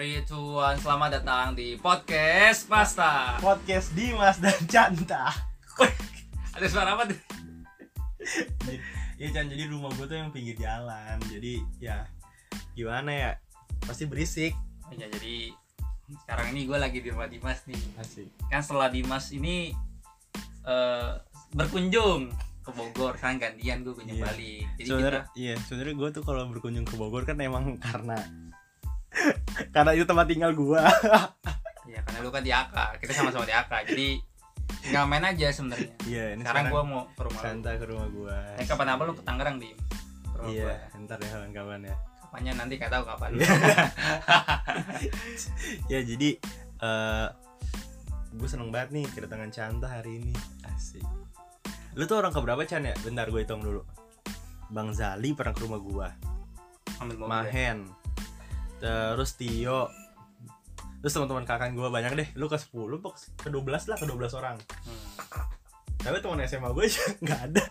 3, 2, 1 Selamat datang di Podcast Pasta podcast Dimas dan Canta. Ada suara apa tuh? Iya Chan, jadi rumah gue tuh yang pinggir jalan. Jadi ya gimana ya? Pasti berisik. Ya, jadi sekarang ini gue lagi di rumah Dimas nih Asik. Kan setelah Dimas ini eh, berkunjung ke Bogor kan gantian gue kunjung Iya. balik Jadi Sebenarnya iya, sebenarnya gue tuh kalau berkunjung ke Bogor kan emang karena karena itu tempat tinggal gua. kita Ya karena lu kan di AK Kita sama-sama di AK Jadi tinggal main aja sebenarnya Iya, ini Sekarang gue mau ke rumah lu Santa ke rumah gua. Eh kapan apa lu ke Tangerang di Iya, gua. ntar ya kawan-kawan ya. Kapannya nanti gak tahu kapan Iya. ya jadi eh gue seneng banget nih kedatangan Canta hari ini. Asik. Lu tuh orang keberapa Chan ya? Bentar gue hitung dulu. Bang Zali pernah ke rumah gua. Ambil mobil ya. Terus Tio. Terus teman-teman kakak gue banyak deh. Lu ke 10, lu ke 12 lah, ke 12 orang. Hmm. Tapi teman SMA gue aja nggak ada.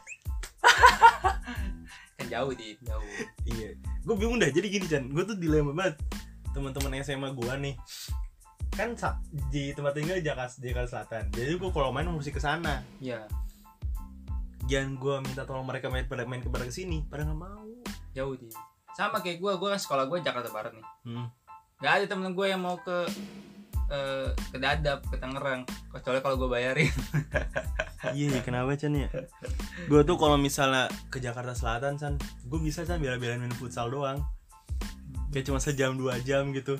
Kan jauh di jauh Iya. Gue bingung dah. Jadi gini Chan, gue tuh dilema banget. Teman-teman SMA gue nih kan di tempat tinggal Jakarta, Jakarta Selatan. Jadi gue kalau main mesti ke sana. Iya Jangan gue minta tolong mereka main pada main ke ke sini, pada nggak mau. jauh di sama kayak gue gue kan sekolah gue Jakarta Barat nih Hmm. nggak ada temen gue yang mau ke eh, ke Dadap ke Tangerang kecuali kalau gue bayarin Iya, iya, kenapa Chan ya? Gue tuh kalau misalnya ke Jakarta Selatan Chan, gue bisa Chan bela-belain main futsal doang. Kayak cuma sejam dua jam gitu.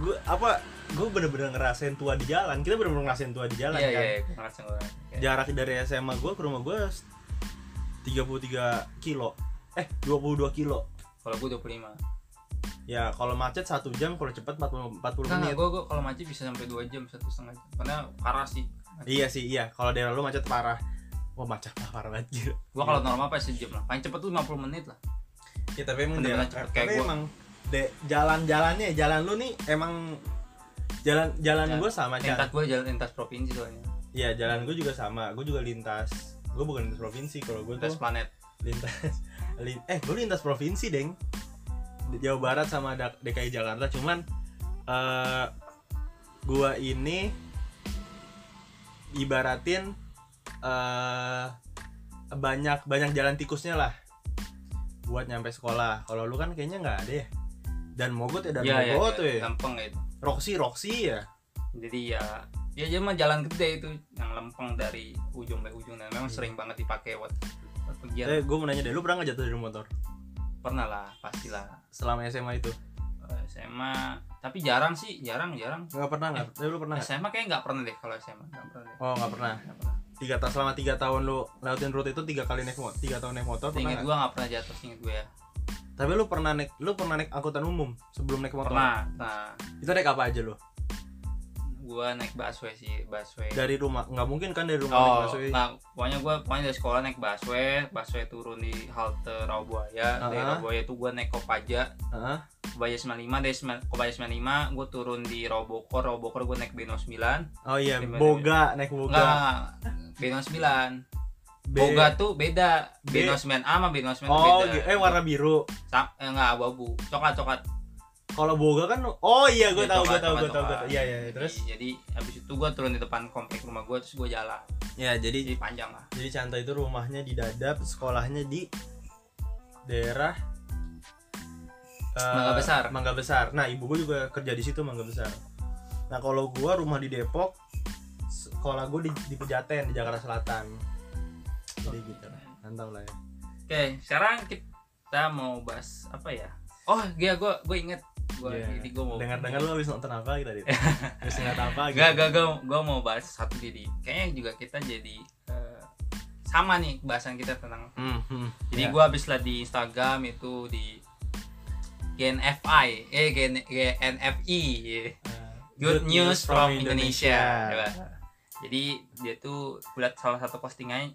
Gue apa? Gue bener-bener ngerasain tua di jalan. Kita bener-bener ngerasain tua di jalan iya kan. iya gue ngerasa gue Jarak dari SMA gue ke rumah gue 33 kilo. Eh, 22 kilo. Kalau gue 25 Ya, kalau macet satu jam, kalau cepet 40 40 Enggak, menit. gue gue kalau macet bisa sampai 2 jam satu setengah jam karena parah sih Iya sih, iya. Kalau daerah lu macet parah. Wah, macet parah, parah banget gila. gue kalau normal pas sejam lah paling cepet tuh 50 menit lah Ya tapi emang daerah- cepet kayak gua. emang de, jalan-jalannya jalan lu nih emang jalan jalan Ya, gue sama lintas gue jalan lintas provinsi soalnya Iya jalan gue juga sama. Gue juga lintas. Gue bukan lintas provinsi. Kalau gue lintas tuh planet lintas. Lin- eh gue lintas provinsi deng. Jawa Barat sama DKI Jakarta. Cuman eh gue ini ibaratin eh banyak banyak jalan tikusnya lah buat nyampe sekolah. Kalau lu kan kayaknya nggak ada ya. Dan mogot ya dan Iya, iya, mogot iya, tuh ya. lempeng itu Roxy Roxy ya. jadi ya ya mah jalan gede itu yang lempeng dari ujung ke ujung dan memang Iya. sering banget dipakai buat Eh gue mau nanya deh, lu pernah nggak jatuh dari motor pernah lah pastilah selama SMA itu? Eh, SMA tapi jarang sih jarang jarang Nggak pernah nggak? Eh, lu pernah? SMA kayak nggak pernah deh kalau SMA nggak pernah deh Oh nggak pernah. nggak pernah Tiga tahun selama tiga tahun lu lewatin rute itu tiga kali naik motor, tiga tahun naik motor ingat gue nggak pernah jatuh inget gue ya Tapi lu pernah naik, lu pernah naik angkutan umum sebelum naik motor? pernah nah Itu naik apa aja lu? Gue naik busway sih busway Dari rumah? Nggak mungkin kan dari rumah naik Oh, busway? nah, pokoknya gue pokoknya dari sekolah naik busway, busway turun di halte Rawabuaya, dari Ah. Rawabuaya itu gue naik Kopaja, Heeh. Kopaja 95, dari Kopaja 95 gue turun di Rawabokor, Rawabokor gue naik Beno 9, Oh iya, Gimana, boga naik boga. enggak, Beno 9, B- Boga tuh beda, B- Beno 9A sama Beno 9 tuh Oh, beda. eh warna biru. Sam, eh, enggak abu-abu, coklat coklat. Kalau boga kan, oh iya, gue Iya, tahu, gue tahu, gue tahu, gue tahu. Iya, iya, iya. terus? Jadi, habis itu gue turun di depan komplek rumah gue terus gue jalan, Ya, jadi jadi panjang lah. Jadi Canta itu rumahnya di Dadap, sekolahnya di daerah eh, Mangga Besar. Mangga Besar. Nah, ibu gue juga kerja di situ Mangga Besar. Nah, kalau gua rumah di Depok, sekolah gue di, di Pejaten di Jakarta Selatan. Jadi gitu. Mantap lah ya. Oke, sekarang kita mau bahas apa ya? Oh, iya gue gue inget gue Iya. ini gue mau Dengar-dengar lu habis nonton apa kita tadi? Habis ngeliat apa gitu? Gak, gak, gue, gue mau bahas satu jadi Kayaknya juga kita jadi eh, sama nih bahasan kita tentang Hmm, hmm. Jadi Ya. gue habis liat di Instagram itu di GNFI, eh GN, GNFI, Eh, Good, News from Indonesia. Coba. Jadi dia tuh liat salah satu postingannya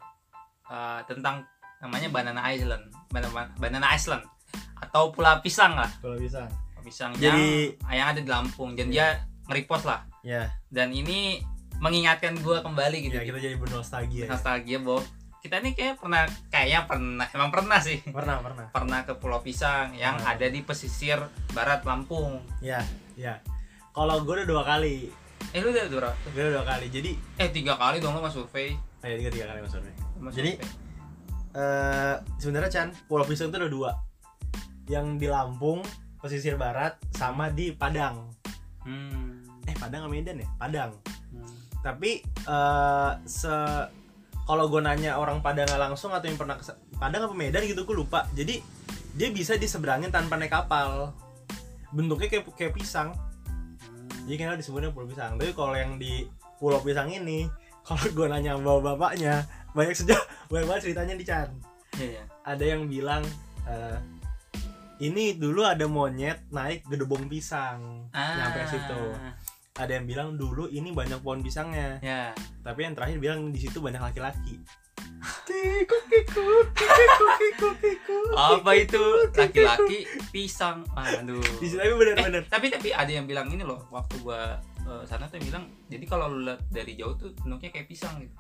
eh, tentang namanya Banana Island, Banana, Banana Island atau Pulau Pisang lah. Pulau Pisang Jadi- yang yang ada di Lampung. Dan dia nge-repost lah. Ya, Dan ini mengingatkan gue kembali gitu. ya kita jadi bernostalgia. Ya. Nostalgia bahwa kita nih kayak pernah kayaknya pernah emang pernah sih Pernah, pernah. pernah ke Pulau Pisang yang Pernah. ada di pesisir barat Lampung. Ya, ya kalau gue udah dua kali eh lu udah berapa gue udah dua kali jadi eh tiga kali dong lu mas survei eh tiga tiga kali maksudnya Mas Jadi- survei. eh sebenarnya Chan Pulau Pisang itu ada dua yang di Lampung pesisir barat sama di Padang. Hmm. eh Padang sama Medan ya? Padang. Hmm. tapi eh se kalau gue nanya orang Padang langsung atau yang pernah ke Padang apa Medan gitu gue lupa. Jadi dia bisa diseberangin tanpa naik kapal. Bentuknya kayak kayak pisang. Jadi kenapa disebutnya pulau pisang? Tapi kalau yang di pulau pisang ini kalau gue nanya sama bapaknya banyak sejak banyak banget ceritanya di Chan. Iya iya. Ada yang bilang eh, ini dulu ada monyet naik gedebong pisang. Nyampe situ. Ada yang bilang dulu ini banyak pohon pisangnya. Ya. Tapi yang terakhir bilang di situ banyak laki-laki. Apa itu? laki-laki pisang. Aduh. Di situ tapi bener-bener Eh, tapi tapi ada yang bilang ini loh waktu gua eh, sana tuh yang bilang jadi kalau lu lihat dari jauh tuh bentuknya kayak pisang gitu.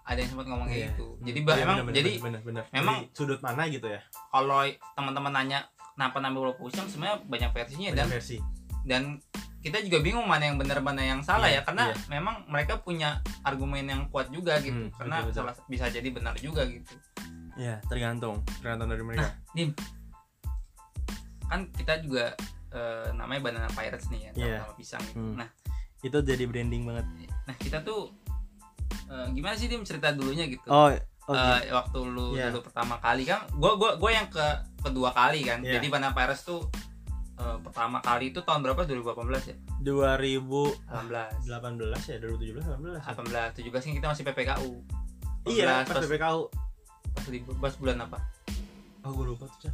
Ada yang sempat ngomong kayak Iya. gitu. Jadi Iya, emang bener, bener, jadi bener, bener. memang- Dari sudut mana gitu ya? kalau teman-teman nanya kenapa namanya pulau pisang sebenarnya banyak versinya dan banyak versi dan kita juga bingung mana yang benar mana yang salah Iya, ya karena iya. memang mereka punya argumen yang kuat juga gitu Hmm, karena betul, betul. salah bisa jadi benar juga gitu ya tergantung tergantung dari mereka Dim kan kita juga eh, namanya banana pirates nih ya sama pisang gitu. Hmm. nah itu jadi branding banget nah kita tuh eh, gimana sih dim cerita dulunya gitu oh oh Eh, waktu lu Iya. dulu pertama kali kan gua gua gua yang ke kedua kali kan Iya. jadi banana pirates tuh eh, pertama kali itu tahun berapa 2018 ya 2018 18 ya 2017 18 ya? 18 17 kan kita masih PPKU iya 18, pas PPKU pas, libur- pas bulan apa oh gue lupa tuh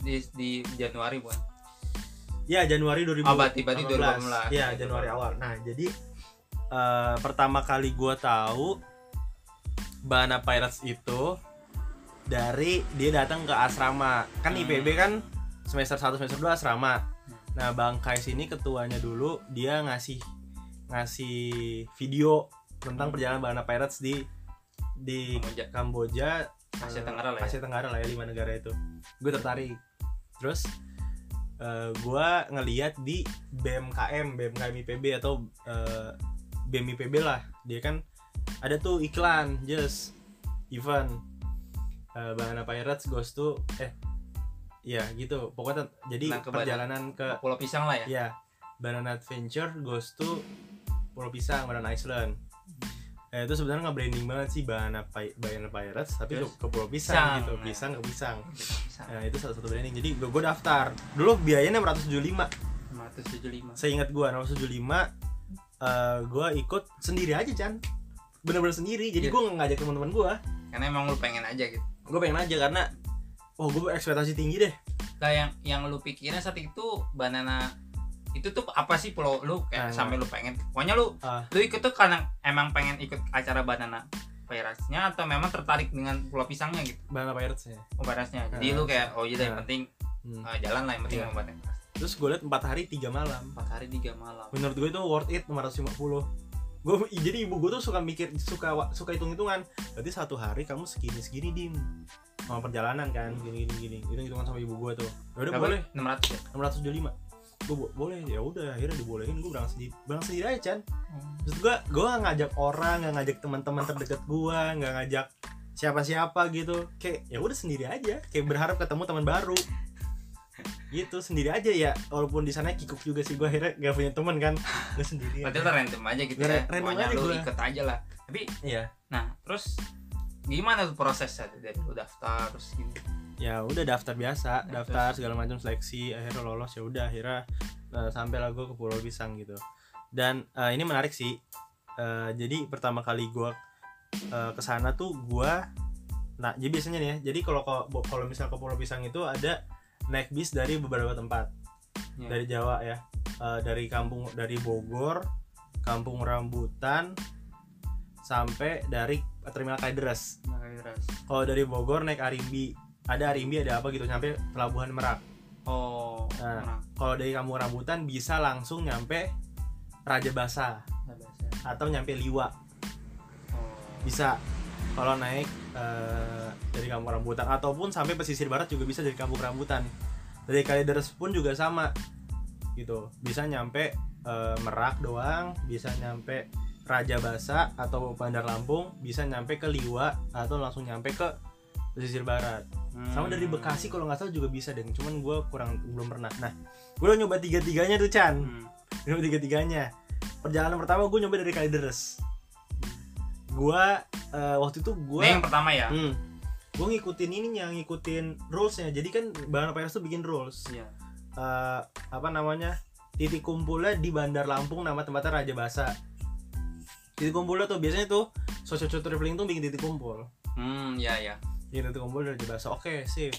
di di Januari bukan Ya Januari 2018. Oh, berarti- berarti 2018. Iya Januari awal. Nah jadi eh, pertama kali gua tahu Bahana Pirates itu dari dia datang ke asrama. Kan Hmm. IPB kan semester 1 semester 2 asrama. Nah Bang Kais ini ketuanya dulu dia ngasih ngasih video tentang perjalanan Bahana Pirates di di Kamboja. Kamboja Asia eh, Tenggara lah ya. Asia Tenggara lah ya lima negara itu gue tertarik terus eh, gue ngeliat di BMKM BMKM IPB atau eh, BEM IPB lah dia kan ada tuh iklan just event eh, Bahana Pirates goes to eh ya gitu. Pokoknya jadi Nah, ke perjalanan ke Pulau Pisang lah ya? Ya Banana Adventure goes to Pulau Pisang Banana Island. Eh, itu sebenarnya nge-branding banget sih Banana, Pi- Banana Pirates tapi Terus? ke Pulau Pisang, Pisang, gitu. ya. pisang ke pisang. Pisang. Nah itu salah satu branding. Jadi gue, gue daftar. Dulu biayanya 675 575 seingat gue 675 eh gue ikut sendiri aja Chan. Bener-bener sendiri. Jadi Iya. gue nggak ngajak teman-teman gue karena emang lu pengen aja gitu gue pengen aja karena oh gue ekspektasi tinggi deh Nah yang yang lu pikirin saat itu banana itu tuh apa sih pulau lu kayak Ah. sampai lu pengen pokoknya lu Ah. lu ikut tuh karena emang pengen ikut acara banana Pirates-nya atau memang tertarik dengan pulau pisangnya gitu Banana Pirates ya oh Pirates-nya jadi Ah. lu kayak oh iya deh, yang Ah. penting Hmm. eh, jalan lah yang penting yeah. banana terus gue liat 4 hari 3 malam empat hari tiga malam menurut gue itu worth it 550 gue jadi ibu gue tuh suka mikir suka suka hitung hitungan berarti satu hari kamu segini segini dim. Sama perjalanan kan gini gini gini. Hitung hitungan sama ibu gue tuh. Ya udah boleh. 600 ya? 675 gue bo- boleh. Ya udah akhirnya dibolehin gue berangkat sendiri berangkat sendiri aja Chan. Hmm. Maksud gue gue gak ngajak orang gak ngajak teman-teman terdekat gue nggak ngajak siapa-siapa gitu. Kayak ya udah sendiri aja. Kayak berharap ketemu teman baru gitu sendiri aja ya. Walaupun di sana kikuk juga sih gue akhirnya gak punya teman kan. Gue sendiri Padahal random aja gitu ya. random pokoknya aja lu gua. ikut aja lah. Tapi iya. nah terus gimana tuh prosesnya tuh? Dari lu daftar terus gini. Ya udah daftar biasa. Daftar. daftar segala macam seleksi akhirnya lolos ya udah akhirnya uh, sampai lah gue ke Pulau Pisang gitu. Dan uh, ini menarik sih. Uh, jadi pertama kali gue uh, ke sana tuh gue nah jadi biasanya nih ya jadi kalau kalau kalau misal ke Pulau Pisang itu ada naik bis dari beberapa tempat. Iya. dari Jawa ya. Uh, dari kampung dari Bogor Kampung Rambutan sampai dari terminal Kalideres kalau dari Bogor naik Arimbi. Ada Arimbi ada apa gitu sampai pelabuhan Merak. Oh Nah. kalau dari kampung rambutan bisa langsung nyampe Raja Basa. atau nyampe Liwa. Oh. Bisa. Kalau naik eh, dari kampung rambutan. Ataupun sampai pesisir barat juga bisa dari kampung rambutan. Dari Kalideres pun juga sama gitu. Bisa nyampe eh, Merak doang bisa nyampe Raja Basa atau Bandar Lampung bisa nyampe ke Liwa atau langsung nyampe ke pesisir barat. Sama dari Hmm. Bekasi kalau nggak salah juga bisa deh cuman gue kurang belum pernah. Nah gue udah nyoba tiga tiganya tuh Chan. Hmm. nyoba tiga tiganya perjalanan pertama gue nyoba dari Kalideres gue eh, waktu itu gue Ini yang pertama ya? Hmm, gue ngikutin ininya ngikutin rulesnya. Jadi kan Banana Pirates tuh bikin rules. Iya. Eh, apa namanya? Titik kumpulnya di Bandar Lampung nama tempatnya Raja Basa. Titik kumpulnya tuh biasanya tuh social traveling tuh bikin titik kumpul. Hmm ya ya bikin titik kumpul dari Raja Basa. Oke sip.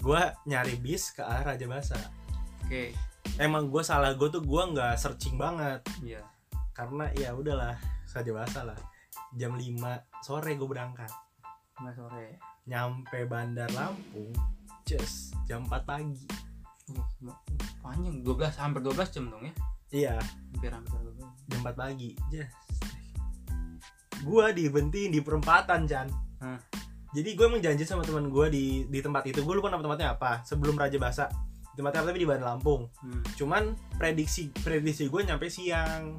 Gue nyari bis ke arah Raja Basa. Oke. Emang gue salah gue tuh gue nggak searching banget. Iya. Karena ya udahlah Raja Basa lah jam 5 sore gue berangkat. Nggak sore. Nyampe Bandar Lampung just jam 4 pagi. Uh, panjang 12 hampir 12 jam dong ya? Iya. Hampir hampir 12 jam. 4 pagi. Just gua dibentiin di perempatan Chan. Hmm. jadi gue emang janji sama teman gue di di tempat itu. Gue lupa nama tempatnya apa sebelum Raja Basa. Tempatnya apa tapi di Bandar Lampung. Hmm. cuman prediksi prediksi gue nyampe siang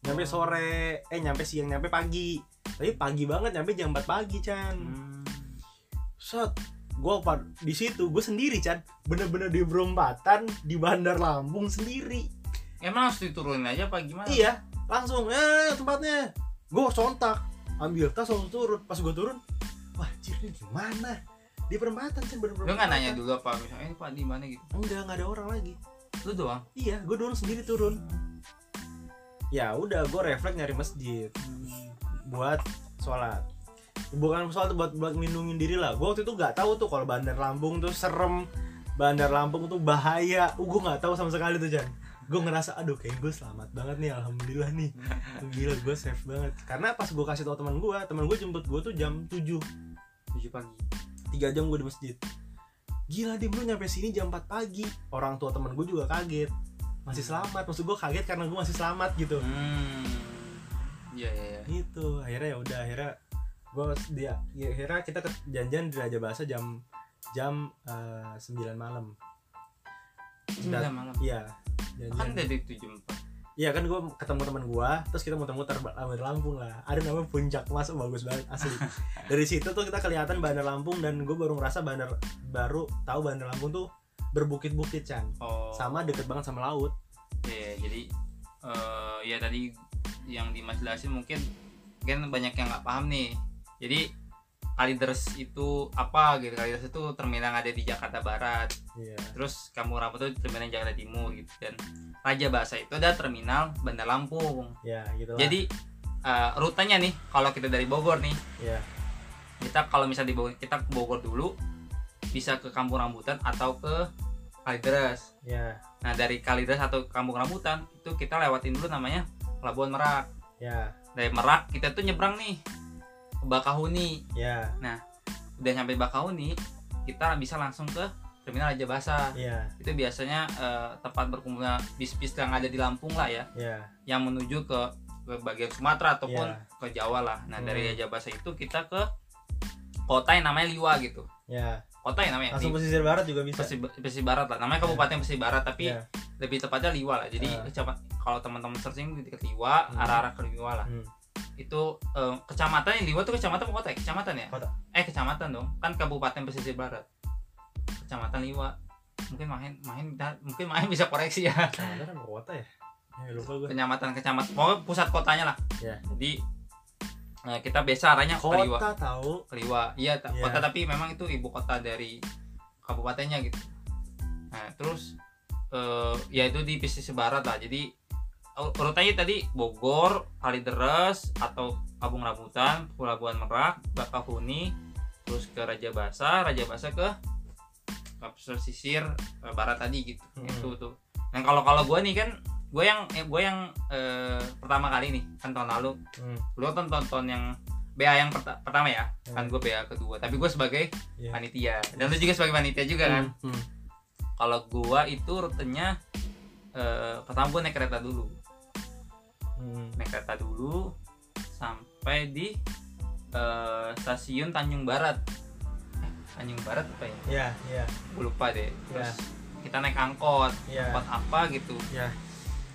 nyampe Oh. sore eh nyampe siang nyampe pagi tapi pagi banget nyampe jam 4 pagi Chan Hmm. set gue di situ gue sendiri Chan bener-bener di perempatan di Bandar Lampung sendiri emang harus diturunin aja apa gimana Iya, langsung eh tempatnya. Gue sontak, ambil tas langsung turun. Pas gue turun, wah ini gimana? Di perempatan sih bener lu nggak nanya dulu apa misalnya ini pak di mana gitu Enggak, nggak ada orang lagi. lu doang Iya, gue turun sendiri turun. Ya udah, gue refleks nyari masjid buat sholat. Bukan sholat buat buat melindungi diri lah. Gue waktu itu nggak tahu tuh kalau Bandar Lampung tuh serem. Bandar Lampung tuh bahaya. Uh, gue nggak tahu sama sekali tuh Jan. Gue ngerasa aduh kayak gue selamat banget nih alhamdulillah nih. Gila gue safe banget. Karena pas gue kasih tau teman gue, teman gue jemput gue tuh jam 7 tujuh pagi 3 jam gue di masjid. Gila dia lu nyampe sini jam 4 pagi. Orang tua teman gue juga kaget. Masih selamat. Maksud gue kaget karena gue masih selamat gitu. hmm iya iya iya Gitu. Akhirnya ya udah akhirnya gue dia ya, akhirnya kita ke janjian di Raja Bahasa jam jam 9 malam. sembilan malam Iya. kan dari tujuh empat Iya kan gue ketemu teman gue, terus kita muter-muter Bandar Lampung lah. Ada namanya Puncak Mas, bagus banget asli. Dari situ tuh kita kelihatan Bandar Lampung dan gue baru ngerasa Bandar baru tahu Bandar Lampung tuh berbukit-bukit Chan. oh Sama deket banget sama laut. Iya, jadi eh ya tadi yang Dimas jelasin mungkin mungkin banyak yang nggak paham nih. Jadi Kalideres itu apa gitu? Kalideres itu terminal yang ada di Jakarta Barat. Iya. Terus Kampung Rambutan itu terminal Jakarta Timur gitu dan Raja Basa itu ada terminal Bandar Lampung. Ya gitu lah. Jadi eh, rutenya nih kalau kita dari Bogor nih, Iya. kita kalau misalnya di Bogor kita ke Bogor dulu bisa ke Kampung Rambutan atau ke Kalideres. Iya. Nah dari Kalideres atau Kampung Rambutan itu kita lewatin dulu namanya Pelabuhan Merak. Iya. Dari Merak kita tuh nyebrang nih ke Bakahuni. Iya. Udah sampai Bakahuni kita bisa langsung ke Terminal Raja Basa. Iya. Itu biasanya eh, tempat berkumpulnya bis-bis yang ada di Lampung lah ya, Iya. yang menuju ke, ke bagian Sumatera ataupun Iya. ke Jawa lah. Nah dari Hmm. Raja Basa itu kita ke kota yang namanya Liwa gitu. Iya. Kota yang namanya Langsung pesisir barat juga bisa. Pesisir, pesisir Barat lah. Namanya Kabupaten Pesisir Barat tapi Iya. lebih tepatnya Liwa lah. Jadi kecamatan kalau teman-teman searching di dekat Liwa, Hmm. arah-arah ke Liwa lah. Hmm. Itu eh, kecamatan yang Liwa tuh kecamatan apa kota ya? Kecamatan ya? Kota. Eh kecamatan dong. Kan Kabupaten Pesisir Barat. Kecamatan Liwa. Mungkin main main mungkin main bisa koreksi ya. Kecamatan kota ya? Ya lupa gue. Kecamatan kecamatan. Pokoknya pusat kotanya lah. Iya. Jadi eh, kita biasa arahnya ke. Kota tahu. Iya, Iya. kota tapi memang itu ibu kota dari kabupatennya gitu. Nah, terus eh ya itu di pesisir barat lah. Jadi ur- urutannya tadi Bogor, Kalideres atau Kampung Rambutan, Pelabuhan Merak, Bakahuni, terus ke Raja Basa, Raja Basa ke pesisir eh, barat tadi gitu. Hmm. Itu tuh. Nah, kalau kalau gue nih kan gue yang gue yang eh, pertama kali nih kan tahun lalu Hmm. lu kan tonton yang BA yang perta- pertama ya kan Hmm. gue BA kedua tapi gue sebagai Iya. panitia dan lu juga sebagai panitia juga kan Hmm. Hmm. kalau gua itu rutenya eh, pertama gue naik kereta dulu Hmm. naik kereta dulu sampai di eh, stasiun Tanjung Barat eh, Tanjung Barat apa ya Iya, iya. gue lupa deh terus kita naik angkot Iya. angkot apa gitu ya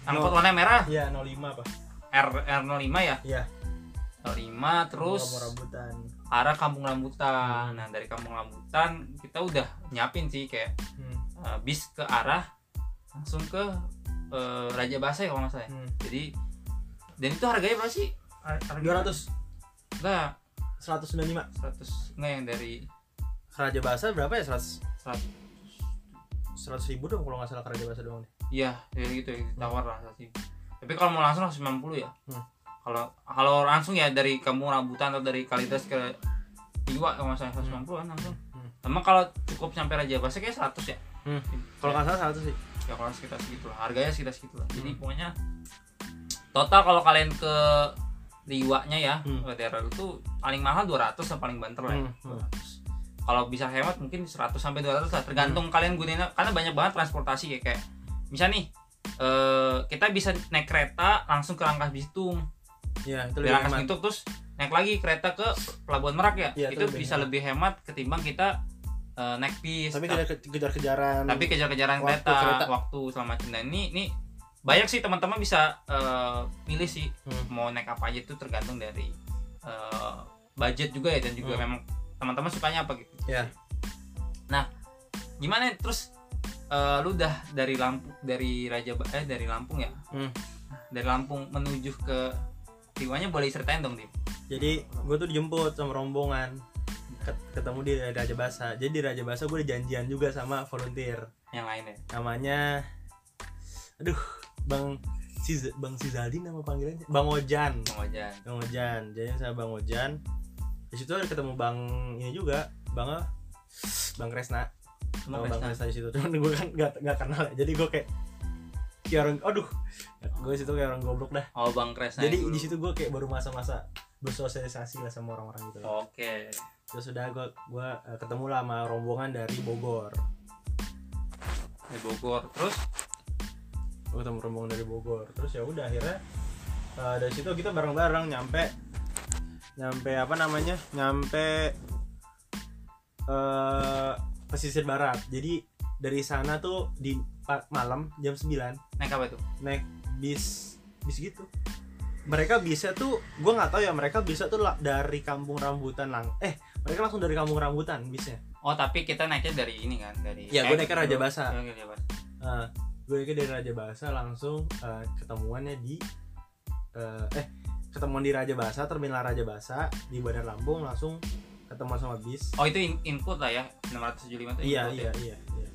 angkot warna merah? Ya 05 apa R R05 ya? Iya. R5 terus Kamu rambutan. arah Kampung Rambutan. Hmm. nah dari Kampung Rambutan kita udah nyiapin sih kayak hmm. uh, bis ke arah langsung ke uh, Raja Basa ya kalau nggak salah ya. Hmm. jadi dan itu harganya berapa sih? Har- harganya 200 enggak. 195 100 enggak yang dari Raja Bahasa berapa ya? 100 100 100 ribu dong kalau nggak salah ke Raja Bahasa doang deh iya ya gitu ya tawar lah sih tapi kalau mau langsung harus 90 ya Hmm. kalau kalau langsung ya dari Kampung Rambutan atau dari Kalidas ke Iwa kalau salah 190 kan langsung Hmm. Emang kalau cukup sampai Raja Basa kayak 100 ya Hmm. kalau nggak salah 100 sih ya kalau sekitar segitu lah harganya sekitar segitu lah jadi Hmm. pokoknya total kalau kalian ke Liwanya ya Hmm. ke daerah itu paling mahal 200 lah paling banter lah ya. Hmm, hmm. 200. kalau bisa hemat mungkin 100 sampai 200 lah tergantung kalian gunain karena banyak banget transportasi ya kayak misal nih eh, kita bisa naik kereta langsung ke Rangkas Bitung ya itu lebih Rangkas Bitung terus naik lagi kereta ke Pelabuhan Merak ya Iya, itu itu lebih bisa hemat. lebih hemat ketimbang kita eh, naik bis tapi kejar kejar-kejaran tapi kejar-kejaran kereta, kereta. waktu selama macam nah ini ini banyak sih teman-teman bisa eh, pilih sih Hmm. mau naik apa aja itu tergantung dari eh, budget juga ya dan juga Hmm. memang teman-teman sukanya apa gitu Ya. nah gimana terus eh, lu udah dari Lampung dari Raja eh dari Lampung ya? Hmm. dari Lampung menuju ke Tiwanya boleh ceritain dong tim jadi gue tuh dijemput sama rombongan. Ket- ketemu di Raja Basa. Jadi di Raja Basa gue janjian juga sama volunteer. Yang lainnya namanya aduh bang si bang Sizaldi nama panggilannya? Bang Ojan. Bang Ojan. Bang Ojan. Jadi sama bang Ojan. Di situ ada ketemu bang ini juga. Bang bang Kresna sama bang. Kresna di situ. Cuman gue kan nggak nggak kenal ya. jadi gue kayak kayak orang aduh. Gue situ kayak orang goblok dah. Oh Bang Kresna jadi di situ gue kayak baru masa-masa bersosialisasi lah sama orang-orang gitu. Oke. Terus sudah gue gue eh, ketemu lah sama rombongan dari Bogor. Di Bogor. Terus? Gue ketemu rombongan dari Bogor. Terus ya udah akhirnya eh, dari situ kita bareng-bareng nyampe nyampe apa namanya? Nyampe eh pesisir barat jadi dari sana tuh di malam jam 9 naik apa tuh naik bis bis gitu mereka bisa tuh gue nggak tahu ya mereka bisa tuh dari kampung rambutan lang eh mereka langsung dari kampung rambutan bisnya Oh tapi kita naiknya dari ini kan dari naiknya Raja dulu. Basa. Oh, Raja Basa. Nah, gue naiknya dari Raja Basa langsung eh, ketemuannya di eh, eh ketemuan di Raja Basa terminal Raja Basa di Bandar Lampung langsung ketemuan sama bis Oh itu in- input lah ya 675 itu iya iya ya? iya iya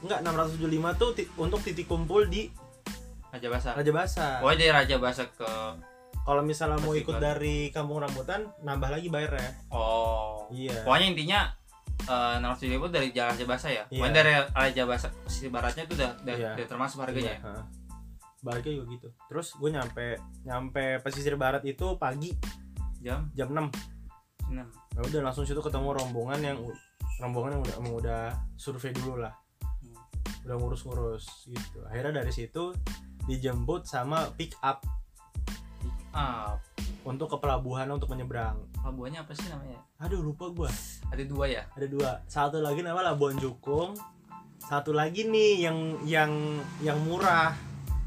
enggak 675 tuh untuk titik kumpul di Raja Basa. Raja Basa Oh dari Raja Basa ke kalau misalnya mau ikut dari Kampung Rambutan nambah lagi bayarnya Oh. iya Pokoknya intinya eh 675 itu dari Jalan Raja Basa ya. Iya. Pokoknya dari Raja Basa sisi baratnya itu udah udah, Iya. udah termasuk harganya. ya? Iya, heeh. baliknya juga gitu terus gue nyampe nyampe pesisir barat itu pagi Jam jam 6 6. ya udah langsung situ ketemu rombongan yang rombongan yang udah udah survei dulu lah. Hmm. udah ngurus-ngurus gitu. Akhirnya dari situ dijemput sama pick up. Ah, untuk ke pelabuhan untuk menyeberang. Pelabuhannya apa sih namanya? aduh lupa gua. Ada dua ya. ada dua. Satu lagi nama Labuan Jukung. Satu lagi nih yang yang yang murah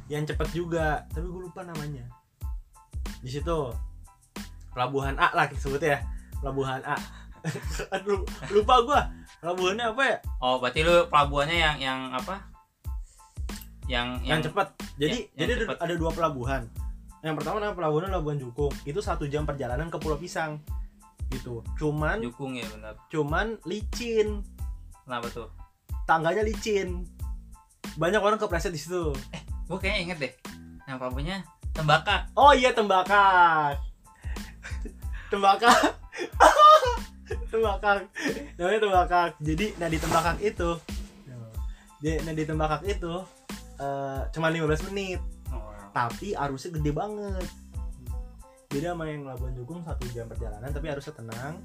yang cepet juga. Tapi gue lupa namanya. Di situ. Pelabuhan A lah sebut ya pelabuhan A. Aduh lupa gua. Pelabuhannya apa ya? Oh berarti lu pelabuhannya yang yang apa? Yang yang, cepat. Jadi yang jadi ada, cepat. ada dua pelabuhan. Yang pertama nama pelabuhan Labuan Jukung. Itu satu jam perjalanan ke Pulau Pisang. Gitu. Cuman Jukung ya benar. cuman licin. Kenapa tuh? tangganya licin. Banyak orang kepleset di situ. Gue kayaknya inget deh. Nah pelabuhannya Tembaka. oh iya tembakak tembakak tembakak. Namanya tembakak. Jadi nah di tembakak itu di, nah di tembakak itu eh, cuma 15 menit. Oh. tapi arusnya gede banget. Beda sama yang Labuan Jukung satu jam perjalanan tapi arusnya tenang.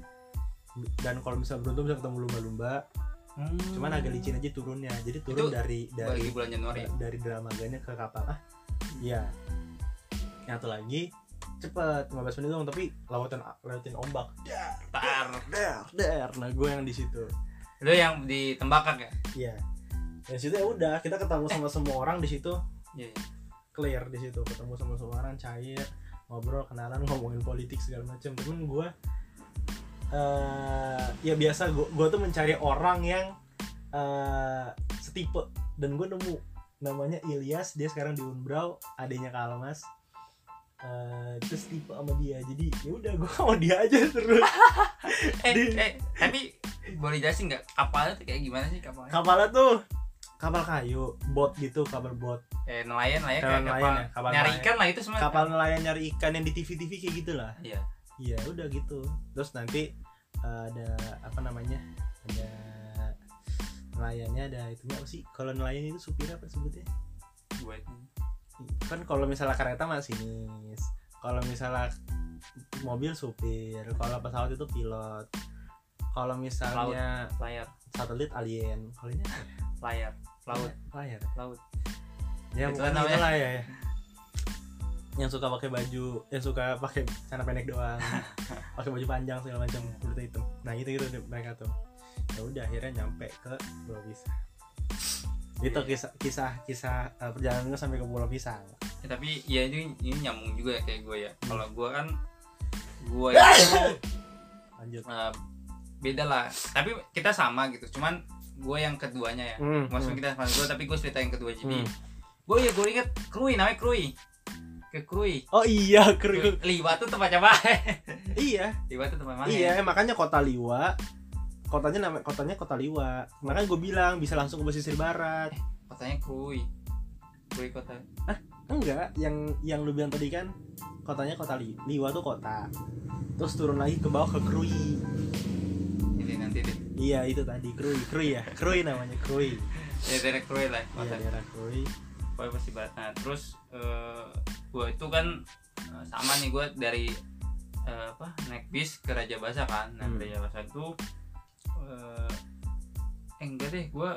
Dan kalau bisa beruntung bisa ketemu lumba-lumba. Hmm. cuman agak licin aja turunnya. Jadi turun Itu dari dari bulan Januari. dari Dramaganya ke kapal. Ah iya. Yang satu lagi cepet 15 menit doang tapi lautan lautin ombak. Tar. der der nah gue yang di situ. Lu yang di Tembakak ya? iya. Di situ ya udah kita ketemu sama semua orang di situ. Iya, iya. clear di situ ketemu sama semua orang cair ngobrol kenalan ngomongin politik segala macam temen gue eh ya biasa gue gue tuh mencari orang yang eh setipe. Dan gue nemu namanya Ilyas dia sekarang di Unbrau adanya Kalmas eh terus tipe sama dia jadi ya udah gue sama dia aja terus eh, eh tapi boleh jelasin nggak kapalnya tuh kayak gimana sih kapalnya kapalnya tuh kapal kayu bot gitu kapal bot eh nelayan lah ya Kapal kayak nelayan kapal, ya, kapal nyari nelayan. ikan lah itu semua kapal nelayan nyari ikan yang di TV TV kayak gitulah iya Iya udah gitu. Terus nanti uh, ada apa namanya? Ada nelayannya ada itunya apa sih? Kalau nelayan itu supir apa sebutnya? itu Kan kalau misalnya kereta masinis. Kalau misalnya mobil supir. Kalau pesawat itu pilot. Kalau misalnya layar satelit alien. Kalau ini ya? layar laut layar. laut Ya Itulah bukan namanya. itulah ya. ya. Yang suka pakai baju, yang suka pakai celana pendek doang, pakai baju panjang segala macam kulit hitam. Nah itu gitu mereka tuh. Ya udah akhirnya nyampe ke Pisang. Itu kisah kisah kisah uh, perjalanan gue sampai ke Pulau Pisang. Ya, tapi ya ini ini nyambung juga ya kayak gue ya Hmm. kalau gue kan gue itu Lanjut. eh, beda lah tapi kita sama gitu cuman gue yang keduanya ya Hmm, maksudnya kita sama gue tapi gue cerita yang kedua jadi Hmm. gue ya gue inget Krui namanya Krui ke Krui Oh iya, kru. Liwa tuh tempatnya baik iya, Liwa tuh tempat mana iya makanya kota Liwa. Kotanya nama kotanya kota Liwa. Makanya gue bilang bisa langsung ke pesisir barat. kotanya Krui Krui kota Enggak, yang yang lu bilang tadi kan kotanya kota Li Liwa tuh kota. Terus turun lagi ke bawah ke Krui. ini nanti deh Iya, itu tadi Krui, Krui ya. Krui namanya Krui. ya daerah Krui lah Iya, kota daerah Krui. Pokoknya pasti barat nah terus eh gue itu kan eh, sama nih gue dari eh, apa naik bis ke Raja Basa kan nah Hmm. Raja Basa itu eh eh, enggak deh gue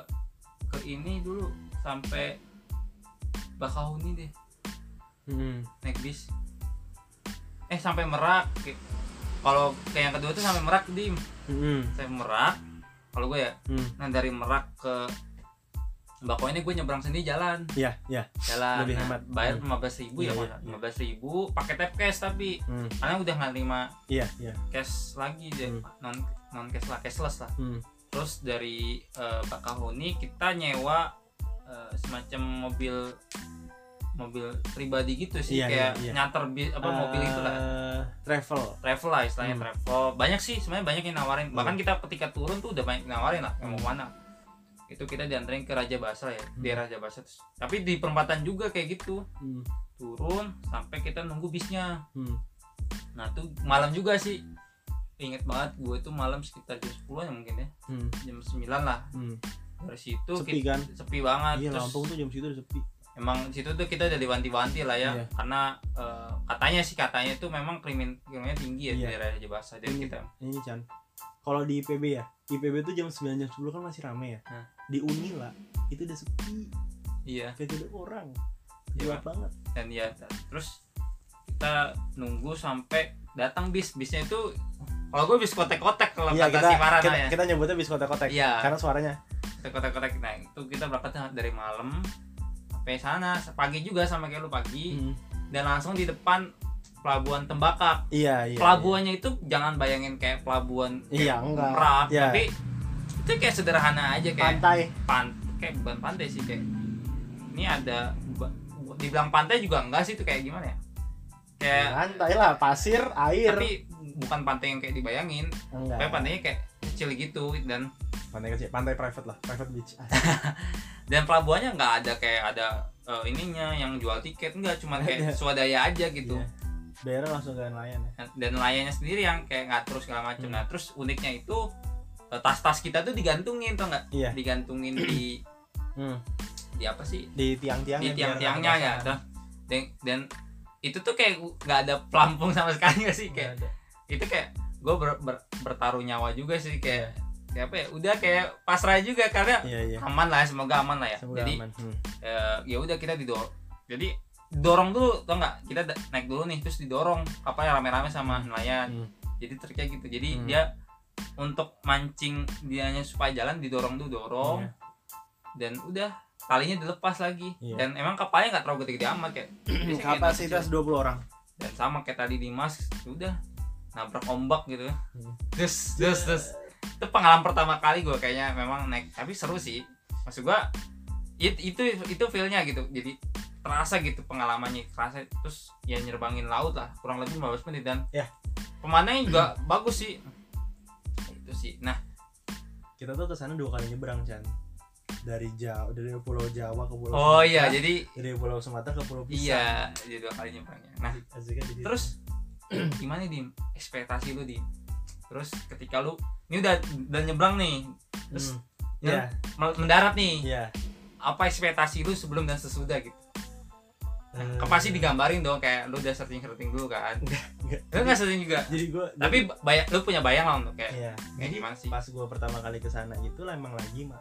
ke ini dulu sampai Bakahuni deh Hmm. naik bis eh sampai Merak kalau kayak yang kedua tuh sampai Merak dim Hmm. sampai Merak kalau gue ya Hmm. nah dari Merak ke Bakau ini gue nyebrang sendiri jalan Iya, iya. jalan Lebih nah, hemat. bayar Hmm. lima belas ribu ya Iya, iya, iya. lima belas ribu pakai tap cash tapi Hmm. karena udah nggak terima Iya, iya. cash lagi deh Hmm. non non cash lah cashless lah Hmm. terus dari eh, Bakahuni kita nyewa eh, semacam mobil mobil pribadi gitu sih Iya, kayak iya, iya. nyanter bi- apa mobil itu lah Eh, travel. travel lah istilahnya Hmm. travel banyak sih sebenarnya banyak yang nawarin Iya. bahkan kita ketika turun tuh udah banyak yang nawarin lah yang mau Hmm. mana itu kita dianterin ke Raja Basa ya Hmm. di Raja Basa Terus- tapi di perempatan juga kayak gitu Hmm. turun sampai kita nunggu bisnya Hmm. nah tuh malam juga sih inget banget gue tuh malam sekitar jam 10 ya mungkin ya Hmm. jam 9 lah Hmm. dari situ Sepi kita- kan? sepi banget Iya, terus Lampung tuh jam segitu udah sepi. emang situ tuh kita udah diwanti-wanti lah ya Iya. karena eh, katanya sih katanya tuh memang krimin kriminnya tinggi ya di Iya. daerah Raja Basa jadi Ini- kita Ini Chan. Kalau di IPB ya, IPB tuh jam 9 jam 10 kan masih rame ya. Hah. Di Unila itu udah sepi, iya kayak tidak orang. Iya, Gelap banget. dan ya terus kita nunggu sampai datang bis bisnya itu kalau gue bis kotek-kotek kalau Iya, kata kita, si Farana kita, ya kita nyebutnya bis kotek-kotek. Iya. Karena suaranya. Kotek-kotek nah itu kita berangkat dari malam sampai sana pagi juga sama kayak lu pagi Hmm. dan langsung di depan pelabuhan Tembakak Iya, iya. pelabuhannya itu jangan bayangin kayak pelabuhan Iya, enggak. Merak Iya. tapi itu kayak sederhana aja iya. kayak pantai. pan kayak bukan pantai sih kayak ini ada dibilang pantai juga enggak sih itu kayak gimana ya kayak Pantai lah, pasir, air. tapi bukan pantai yang kayak dibayangin enggak. tapi pantainya kayak kecil gitu dan Pantai kecil, pantai private lah, private beach. Dan pelabuhannya nggak ada kayak ada eh, ininya yang jual tiket enggak cuma kayak Ada. swadaya aja gitu Iya. Daerah langsung ke nelayan ya. dan nelayannya sendiri yang kayak ngatur segala macam Hmm. nah terus uniknya itu eh, tas-tas kita tuh digantungin tau nggak Iya. digantungin di Hmm. di apa sih Di tiang-tiangnya. di tiang-tiangnya nggak ya dan dan itu tuh kayak nggak ada pelampung sama sekali nggak sih kayak ada. itu kayak gue ber- ber- bertaruh nyawa juga sih kayak kayak apa ya udah kayak pasrah juga karena Iya, iya. aman lah semoga aman lah ya Semoga jadi aman. Hmm. eh, ya udah kita didorong jadi dorong dulu tau nggak kita naik dulu nih terus didorong kapalnya rame-rame sama nelayan Hmm. jadi triknya gitu jadi Hmm. dia untuk mancing dianya supaya jalan didorong dulu dorong Iya. dan udah talinya dilepas lagi. Iya. dan emang kapalnya nggak terlalu gede-gede amat kayak kapasitas kecil. 20 orang. Dan sama kayak tadi Dimas udah nabrak ombak gitu. Hmm. terus terus terus itu pengalaman pertama kali gue kayaknya memang naik tapi seru sih. Maksud gue it, itu itu feelnya gitu. Jadi terasa gitu pengalamannya terasa terus ya nyerbangin laut lah kurang lebih 15 menit. Dan Ya. pemandangannya juga bagus sih. Itu sih. Nah kita tuh ke sana dua kali nyebrang Chan dari Jawa dari Pulau Jawa ke Pulau oh Sumatera, iya jadi dari Pulau Sumatera ke Pulau Pisang. Iya jadi dua kali nyebrangnya. Nah di situ. terus gimana dim ekspektasi lu dim terus ketika lu ini udah udah nyebrang nih. Terus Hmm. ya, Iya, mendarat nih. Iya. apa ekspektasi lu sebelum dan sesudah gitu? Eh, kan pasti digambarin dong kayak lu udah searching searching dulu kan? Enggak. lu nggak searching juga? Jadi gua tapi bayang lu punya bayang lah untuk kayak iya. kayak Jadi gimana sih? pas gua pertama kali ke sana itu lah emang lagi ma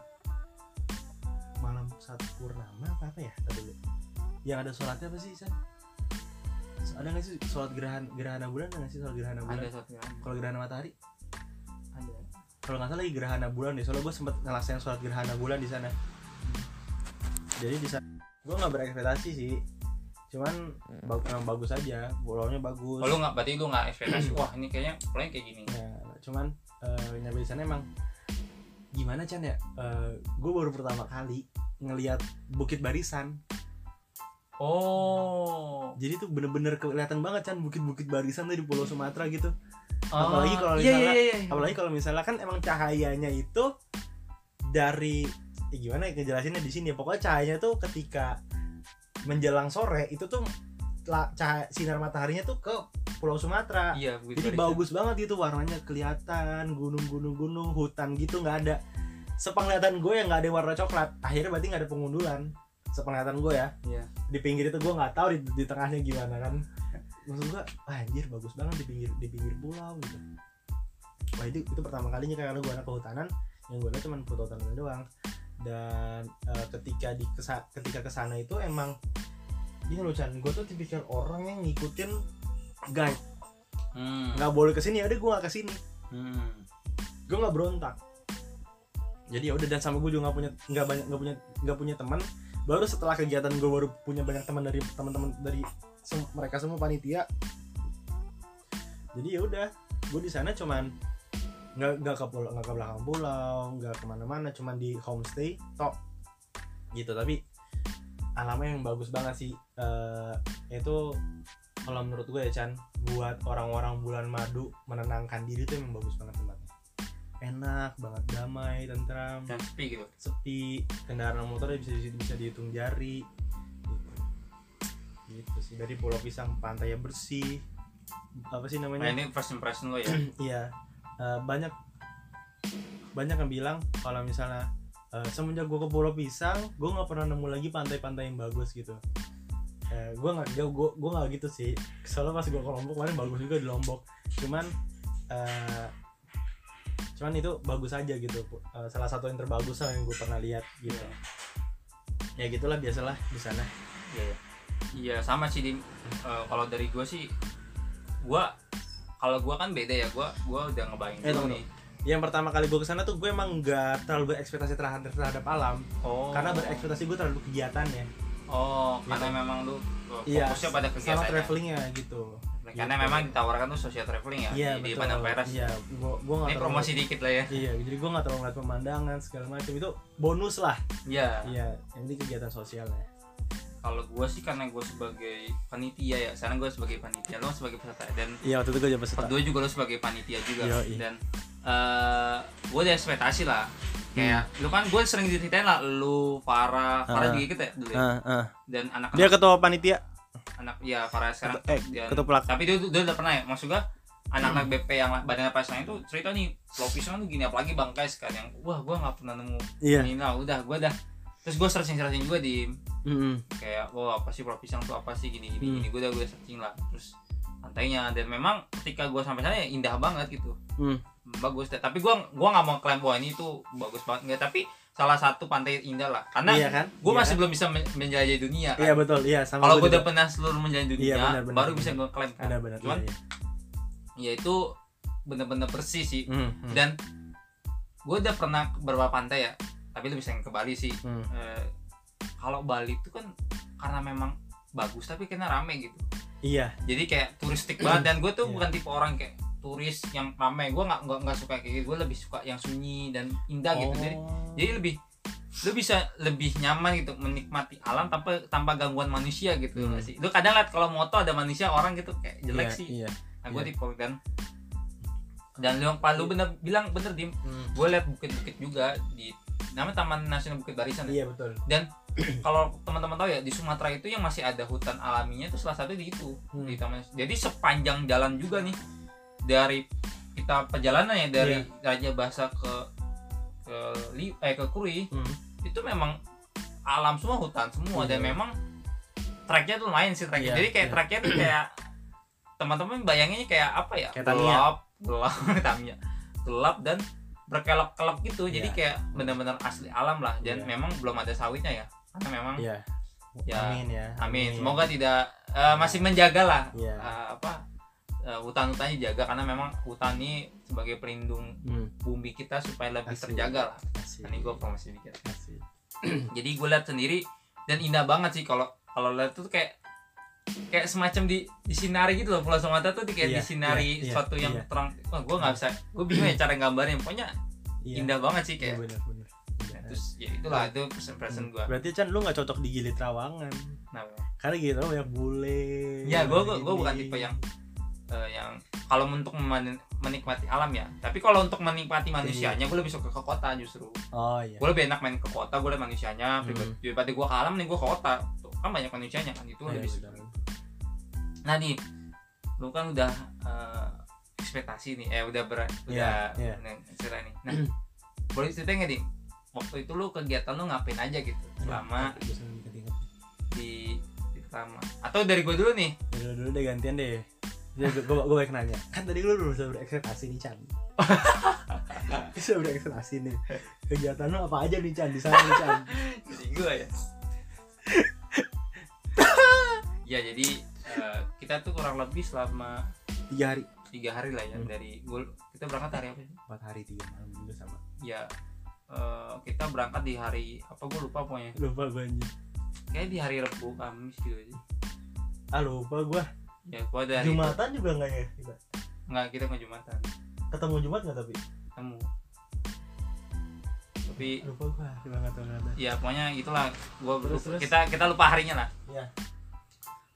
malam satu purnama apa apa ya tadi yang ada sholatnya apa sih San? ada nggak sih sholat gerhana gerhana bulan ada nggak sih sholat gerhana bulan? Ada suatu yang kalau gerhana matahari? Ada. Kalau nggak salah lagi gerhana bulan deh soalnya gue sempet ngelaksanain sholat gerhana bulan di sana. Jadi di sana gue nggak berekspektasi sih. Cuman bag- emang bagus aja pulaunya bagus. Oh, lu nggak berarti lu nggak ekspektasi wah ini kayaknya pulangnya kayak gini. Ya, cuman eh, nyampe di sana emang gimana Chan ya? Gue baru pertama kali ngelihat bukit barisan. Oh. Jadi tuh bener-bener kelihatan banget Chan bukit-bukit barisan tuh di Pulau Sumatera gitu. Oh, Apalagi kalau iya, misalnya- iya, iya, iya. apalagi kalau misalnya kan emang cahayanya itu dari eh, gimana ya ngejelasinnya di sini ya. Pokoknya cahayanya tuh ketika menjelang sore itu tuh cahaya, sinar mataharinya tuh ke Pulau Sumatera. Iya jadi barisan. bagus banget gitu warnanya kelihatan gunung-gunung gunung hutan gitu nggak ada. Sepenglihatan gue yang nggak ada warna coklat akhirnya berarti nggak ada pengundulan. Sepenglihatan gue ya. Iya. Di pinggir itu gue nggak tahu di, di tengahnya gimana kan. Maksud gue wah anjir bagus banget di pinggir di pinggir pulau gitu. Wah itu itu pertama kalinya karena gue anak kehutanan yang gue lihat cuma foto hutan doang. Dan eh, ketika di kesa, ketika ke sana itu emang gini loh Chan. Gue tuh tipikal orang yang ngikutin guide. Hmm. nggak boleh ke sini ya udah gue nggak ke sini hmm. gue nggak berontak. Jadi ya udah dan sama gue juga nggak punya nggak banyak nggak punya nggak punya teman. Baru setelah kegiatan gue baru punya banyak teman dari teman-teman dari sem- mereka semua panitia. Jadi ya udah gue di sana cuman nggak nggak ke pulau nggak ke belakang pulau nggak ke mana-mana cuman di homestay tok. Gitu tapi alamnya yang bagus banget sih. Eh, itu kalau menurut gue ya Chan buat orang-orang bulan madu menenangkan diri tuh emang bagus banget tempatnya. Enak banget damai tentram. Dan sepi gitu. Sepi kendaraan motornya bisa bisa, bisa dihitung jari. Gitu. gitu sih. Dari Pulau Pisang pantainya bersih. Apa sih nah namanya ini first impression lo ya? Iya. Eh, banyak banyak yang bilang kalau misalnya eh, semenjak gue ke Pulau Pisang gue nggak pernah nemu lagi pantai-pantai yang bagus gitu. Eh, gue nggak gue gue gue nggak gitu sih. Soalnya pas gue ke Lombok kemarin bagus juga di Lombok. Cuman eh, cuman itu bagus aja gitu. Eh, salah satu yang terbagus lah yang gue pernah lihat gitu. Ya gitulah biasalah di sana. Iya iya. iya sama sih Dim. Eh, kalau dari gue sih gue kalau gue kan beda ya. Gue gue udah ngebayangin Eh, dulu nih yang pertama kali gue ke sana tuh gue emang nggak terlalu berekspektasi terhadap terhadap alam. Oh. Karena berekspektasi gue terhadap kegiatannya oh Gitu. karena memang lu uh, Iya, fokusnya pada sama kegiatannya travelingnya gitu. Karena Gitu. memang ditawarkan tuh social traveling ya iya di, Padang Peras iya gua gua nggak ini terlalu- promosi dikit lah ya. Iya jadi gua nggak terlalu ngeliat pemandangan segala macam. Itu bonus lah. Iya. Iya yang penting kegiatan sosialnya kalau gue sih karena gue sebagai panitia ya sekarang gue sebagai panitia lo sebagai peserta. Dan iya waktu itu gue coba kedua juga lo sebagai panitia juga. Yoi. dan eh gue ada ekspektasi lah kayak lu kan gue sering diceritain lah lu Farah Farah Hmm. Ah. juga ikut ya dulu ya Ah, ah. dan anak dia ketua panitia anak ya Farah sekarang eh dan- ketua pelak tapi dia, dia udah pernah ya maksud gua anak-anak Hmm. BP yang badannya pas lain tuh cerita nih Pulau Pisang tuh gini apalagi Bang Kais kan yang wah gua nggak pernah nemu iya ini lah udah gua dah terus gua searching searching juga di Mm-mm. kayak wah apa sih Pulau Pisang tuh apa sih gini gini Hmm. gini gua udah gua searching lah terus pantainya dan memang ketika gua sampai sana ya indah banget gitu Hmm. Bagus deh tapi gua gua nggak mau klaim wah ini tuh bagus banget nggak tapi salah satu pantai indah lah karena iya kan gua Iya masih kan? belum bisa men- menjelajahi dunia kan. iya betul iya sama kalau gua gua udah pernah seluruh menjelajahi dunia Iya, benar, benar, baru benar. bisa gua klaim kan benar-benar cuman iya, ya iya. itu bener-bener bersih sih Hmm, hmm. dan gue udah pernah ke beberapa pantai ya tapi lebih sering ke Bali sih Hmm. Eh, kalau Bali itu kan karena memang bagus tapi kena rame gitu iya jadi kayak turistik banget dan gue tuh Iya. bukan tipe orang kayak turis yang rame gue nggak nggak nggak suka kayak gitu gue lebih suka yang sunyi dan indah gitu jadi Oh. jadi lebih lu bisa lebih nyaman gitu menikmati alam tanpa tanpa gangguan manusia gitu Hmm. sih lu kadang liat kalau moto ada manusia orang gitu kayak jelek Iya, sih iya nah gue iya. tipe dan dan lu yang palu bener bilang bener dim Hmm. gue liat bukit-bukit juga di namanya Taman Nasional Bukit Barisan ya. iya betul kalau teman-teman tahu ya di Sumatera itu yang masih ada hutan alaminya itu salah satu di itu Hmm. di taman jadi sepanjang jalan juga nih dari kita perjalanan ya dari Raja Basa ke ke Li, eh ke Kuri Hmm. itu memang alam semua hutan semua. Dan Iya. memang treknya tuh lumayan sih treknya Iya, jadi kayak iya. treknya tuh kayak teman-teman bayanginnya kayak apa ya? Kayak gelap gelap Tamiya. Gelap dan berkelap-kelap gitu. Jadi Iya. kayak benar-benar asli alam lah. Dan Iya. memang belum ada sawitnya ya. Karena memang iya. Ya, amin ya. amin. Semoga tidak eh, masih menjaga lah Iya. eh, apa eh, hutan-hutannya jaga karena memang hutan ini sebagai pelindung hmm. bumi kita supaya lebih Asli. terjaga lah Asik. ini gue mikir Asik. jadi gue lihat sendiri dan indah banget sih kalau kalau lihat tuh kayak kayak semacam di disinari gitu loh Pulau Sumatera tuh kayak Iya, disinari iya, iya, suatu yang iya. terang wah gue nggak bisa gue bingung ya cara gambarnya pokoknya Iya. indah banget sih kayak bener bener Iya. terus ya itulah itu persen persen gue berarti Chan lu nggak cocok di Gili Trawangan nah karena Gili Trawangan banyak bule ya gue gue bukan tipe yang eh, yang kalau untuk menikmati alam ya. Tapi kalau untuk menikmati manusianya gue lebih suka ke kota justru. Oh iya. Gue lebih enak main ke kota gue liat manusianya Hmm. daripada gue ke alam nih gue ke kota. Tuh, kan banyak manusianya kan itu Iya, lebih suka. nah nih lu kan udah eh, ekspektasi nih eh udah ber udah Iya, iya. nih, cerita nih. Nah boleh ceritain nggak nih waktu itu lu kegiatan lu ngapain aja gitu? Selama inget-inget. di di pertama atau dari gue dulu nih. Dulu dulu deh gantian deh gue gue gue baik nanya. Kan tadi lu udah bisa berekspektasi nih Chan. Bisa berekspektasi nih. Kegiatan lu apa aja nih Chan di sana nih Chan? Jadi gue ya. Ya jadi eh, kita tuh kurang lebih selama tiga hari. Tiga hari lah ya Hmm. dari gue kita berangkat hari apa sih? Empat hari tiga malam juga sama. Ya eh, kita berangkat di hari apa gue lupa pokoknya. Lupa gue anjing. Kayak di hari Rabu Kamis gitu aja ah lupa gue ya gue dari jumatan juga nggak ya kita nggak kita nggak jumatan ketemu jumat nggak tapi ketemu tapi lupa gue lupa nggak tahu ya pokoknya itulah gua Terus, terus? kita kita lupa harinya lah Iya.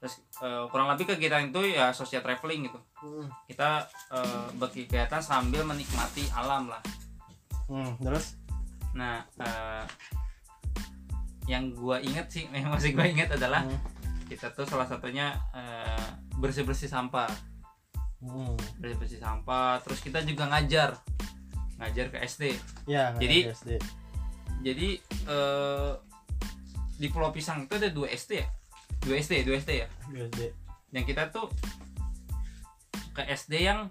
terus eh, kurang lebih kegiatan itu ya social traveling gitu hmm. kita eh, berkegiatan sambil menikmati alam lah hmm. terus nah eh, yang gua inget sih yang masih gua inget adalah Hmm. Kita tuh salah satunya bersih bersih sampah. Hmm. bersih bersih sampah terus kita juga ngajar. Ngajar ke SD ya Jadi- SD jadi eh, di Pulau Pisang itu ada dua SD ya? Dua SD dua SD ya? SD yang kita tuh ke SD yang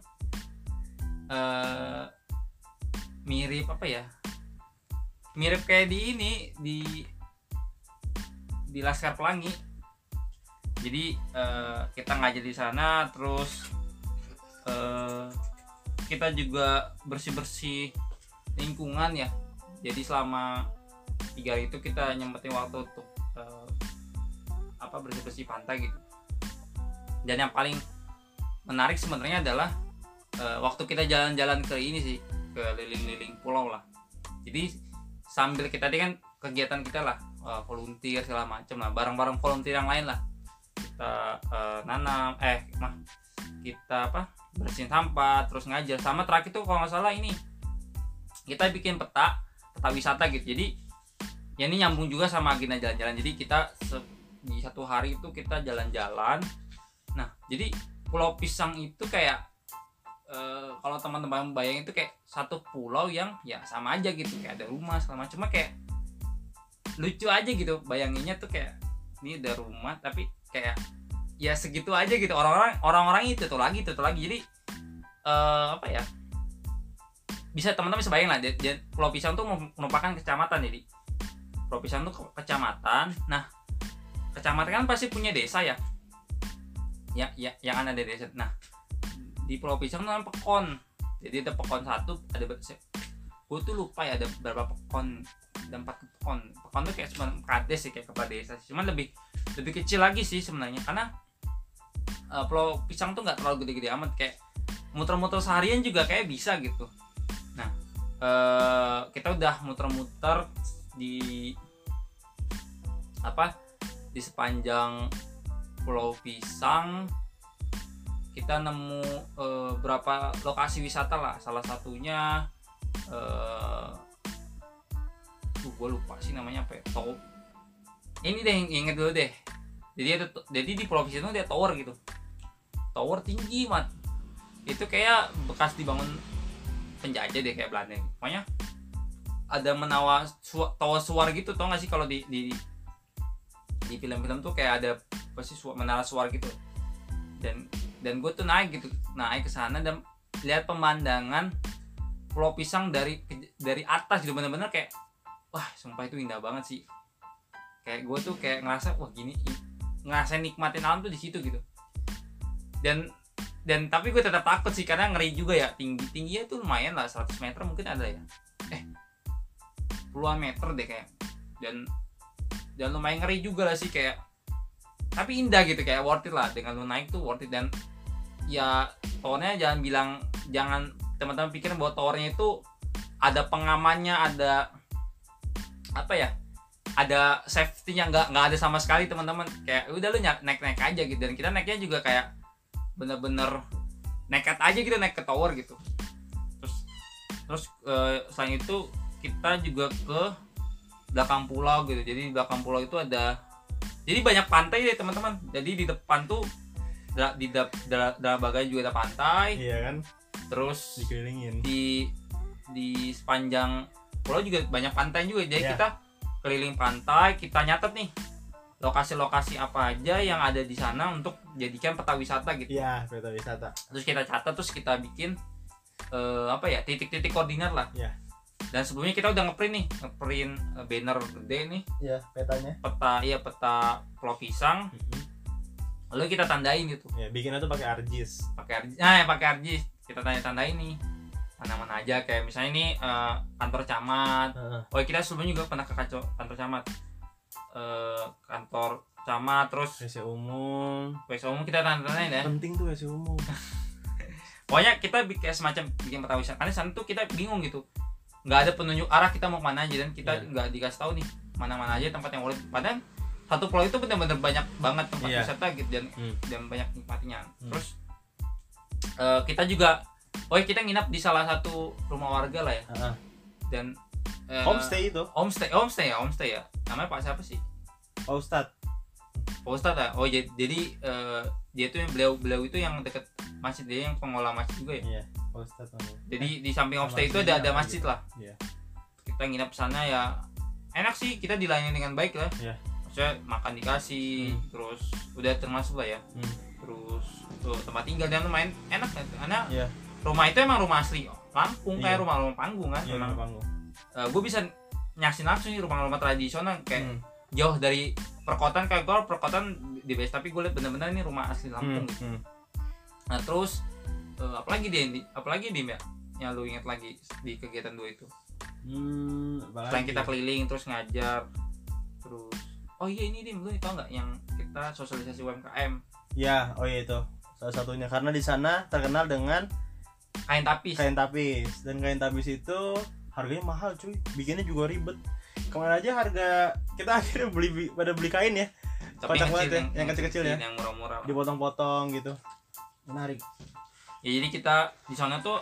eh mirip apa ya? Mirip kayak di ini di di Laskar Pelangi jadi eh, kita ngajar di sana terus eh, kita juga bersih bersih lingkungan ya. Jadi selama tiga hari itu kita nyempetin waktu untuk eh, apa bersih bersih pantai gitu. Dan yang paling menarik sebenarnya adalah eh, waktu kita jalan-jalan ke ini sih ke liling-liling pulau lah. Jadi sambil kita tadi kan kegiatan kita lah eh, volunteer segala macam lah barang-barang volunteer yang lain lah kita eh, nanam eh mah kita apa bersihin sampah terus ngajar. Sama terakhir tuh kalau nggak salah ini kita bikin peta peta wisata gitu. Jadi ya ini nyambung juga sama agenda jalan-jalan. Jadi kita di satu hari itu kita jalan-jalan. Nah jadi pulau pisang itu kayak eh, kalau teman-teman bayangin itu kayak satu pulau yang ya sama aja gitu. Kayak ada rumah segala macam. Kayak lucu aja gitu. Bayanginnya tuh kayak ini ada rumah tapi kayak ya segitu aja gitu. Orang-orang orang-orang itu tuh lagi itu tuh lagi. Jadi eh, apa ya? Bisa teman-teman bisa bayang lah Pulau Pisang tuh merupakan kecamatan jadi Pulau Pisang tuh ke- kecamatan. Nah kecamatan kan pasti punya desa ya? Ya ya yang ada di desa. Nah di Pulau Pisang tuh namanya Pekon. Jadi ada Pekon satu ada gue tuh lupa ya ada berapa Pekon ada empat pekon. Pekon tuh kayak cuma kades sih kayak kepala desa cuman lebih lebih kecil lagi sih sebenarnya. Karena uh, pulau pisang tuh nggak terlalu gede-gede amat. Kayak muter-muter seharian juga kayak bisa gitu. Nah uh, kita udah muter-muter di apa di sepanjang pulau pisang. Kita nemu uh, berapa lokasi wisata lah. Salah satunya uh, gue lupa sih namanya apa ya Tau ini deh inget dulu deh. Jadi ada jadi di pisang itu ada tower gitu. Tower tinggi mat itu kayak bekas dibangun penjajah deh kayak Belanda pokoknya ada menawa su tower suar gitu tau gak sih kalau di di di film-film tuh kayak ada pasti su menara suar gitu. Dan dan gue tuh naik gitu naik ke sana dan lihat pemandangan pulau pisang dari dari atas gitu bener-bener kayak wah sumpah itu indah banget sih. Kayak gue tuh kayak ngerasa wah gini ngerasa nikmatin alam tuh di situ gitu. Dan dan tapi gue tetap takut sih karena ngeri juga ya. Tinggi tingginya tuh lumayan lah 100 meter mungkin ada ya. Eh puluhan meter deh kayak. Dan dan lumayan ngeri juga lah sih kayak tapi indah gitu kayak worth it lah. Dengan lu naik tuh worth it. Dan ya towernya jangan bilang jangan teman-teman pikir bahwa towernya itu ada pengamannya ada apa ya ada safety-nya nggak nggak ada sama sekali teman-teman. Kayak udah lu naik naik aja gitu. Dan kita naiknya juga kayak bener-bener nekat aja gitu naik ke tower gitu. Terus terus uh, selain itu kita juga ke belakang pulau gitu. Jadi di belakang pulau itu ada jadi banyak pantai deh teman-teman. Jadi di depan tuh di dalam bagian juga ada pantai. Iya kan terus dikelilingin di di sepanjang pulau juga banyak pantai juga jadi yeah. kita keliling pantai kita nyatet nih lokasi-lokasi apa aja yang ada di sana untuk jadikan peta wisata gitu. Iya, peta wisata. Terus kita catat terus kita bikin uh, apa ya titik-titik koordinat lah. Iya. Dan sebelumnya kita udah ngeprint nih, ngeprint uh, banner gede nih. Iya, petanya. Peta iya peta Pulau Pisang. Mm -hmm. Lalu kita tandain gitu. Ya, bikinnya tuh pakai argis. Pakai argis. Nah, ya pakai argis. Kita tanda-tandain nih mana-mana aja kayak misalnya ini uh, kantor camat. Uh. Oh, kita sebelumnya juga pernah ke kantor camat uh, kantor camat terus WC umum WC umum kita tanda-tandain ya penting tuh WC umum pokoknya kita bikin semacam bikin peta wisata karena sana tuh kita bingung gitu nggak ada penunjuk arah kita mau ke mana aja dan kita yeah. nggak dikasih tahu nih mana-mana aja tempat yang boleh padahal satu pulau itu benar-benar banyak banget tempat yeah. wisata gitu dan hmm. dan banyak nikmatinya hmm. terus uh, kita juga oh kita nginap di salah satu rumah warga lah ya. Uh -huh. dan uh, homestay itu? homestay homestay ya homestay ya. Namanya pak siapa sih? Pak ustad. Pak ustad ya? Oh jadi, jadi uh, dia tuh yang beliau beliau itu yang deket masjid dia yang pengelola masjid juga ya? Iya pak ustad jadi di samping homestay itu ada ada masjid lah. Iya. kita nginap sana ya enak sih kita dilayani dengan baik lah. Iya. maksudnya makan dikasih hmm. terus udah termasuk lah ya. Hmm. terus tuh tempat tinggal dan lumayan enak kan karena iya. rumah itu emang rumah asli Lampung iya. kayak rumah-rumah panggung kan iya, rumah panggung uh, eh, gue bisa nyaksiin langsung nih rumah-rumah tradisional kayak hmm. jauh dari perkotaan kayak gue perkotaan di base tapi gue lihat bener-bener ini rumah asli Lampung hmm. gitu. Hmm. Nah terus uh, apalagi dia apalagi dia ya yang lu inget lagi di kegiatan dua itu. Hmm, Selain kita keliling terus ngajar terus oh iya ini dim lu tau nggak yang kita sosialisasi UMKM ya oh iya itu salah satunya. Karena di sana terkenal dengan kain tapis. kain tapis. Dan kain tapis itu harganya mahal cuy. Bikinnya juga ribet. Ke mana aja harga kita akhirnya beli pada beli kain ya. Tapi kocak banget ya yang kecil-kecil ya. yang murah-murah. Dipotong-potong gitu. Menarik. Ya jadi kita di sana tuh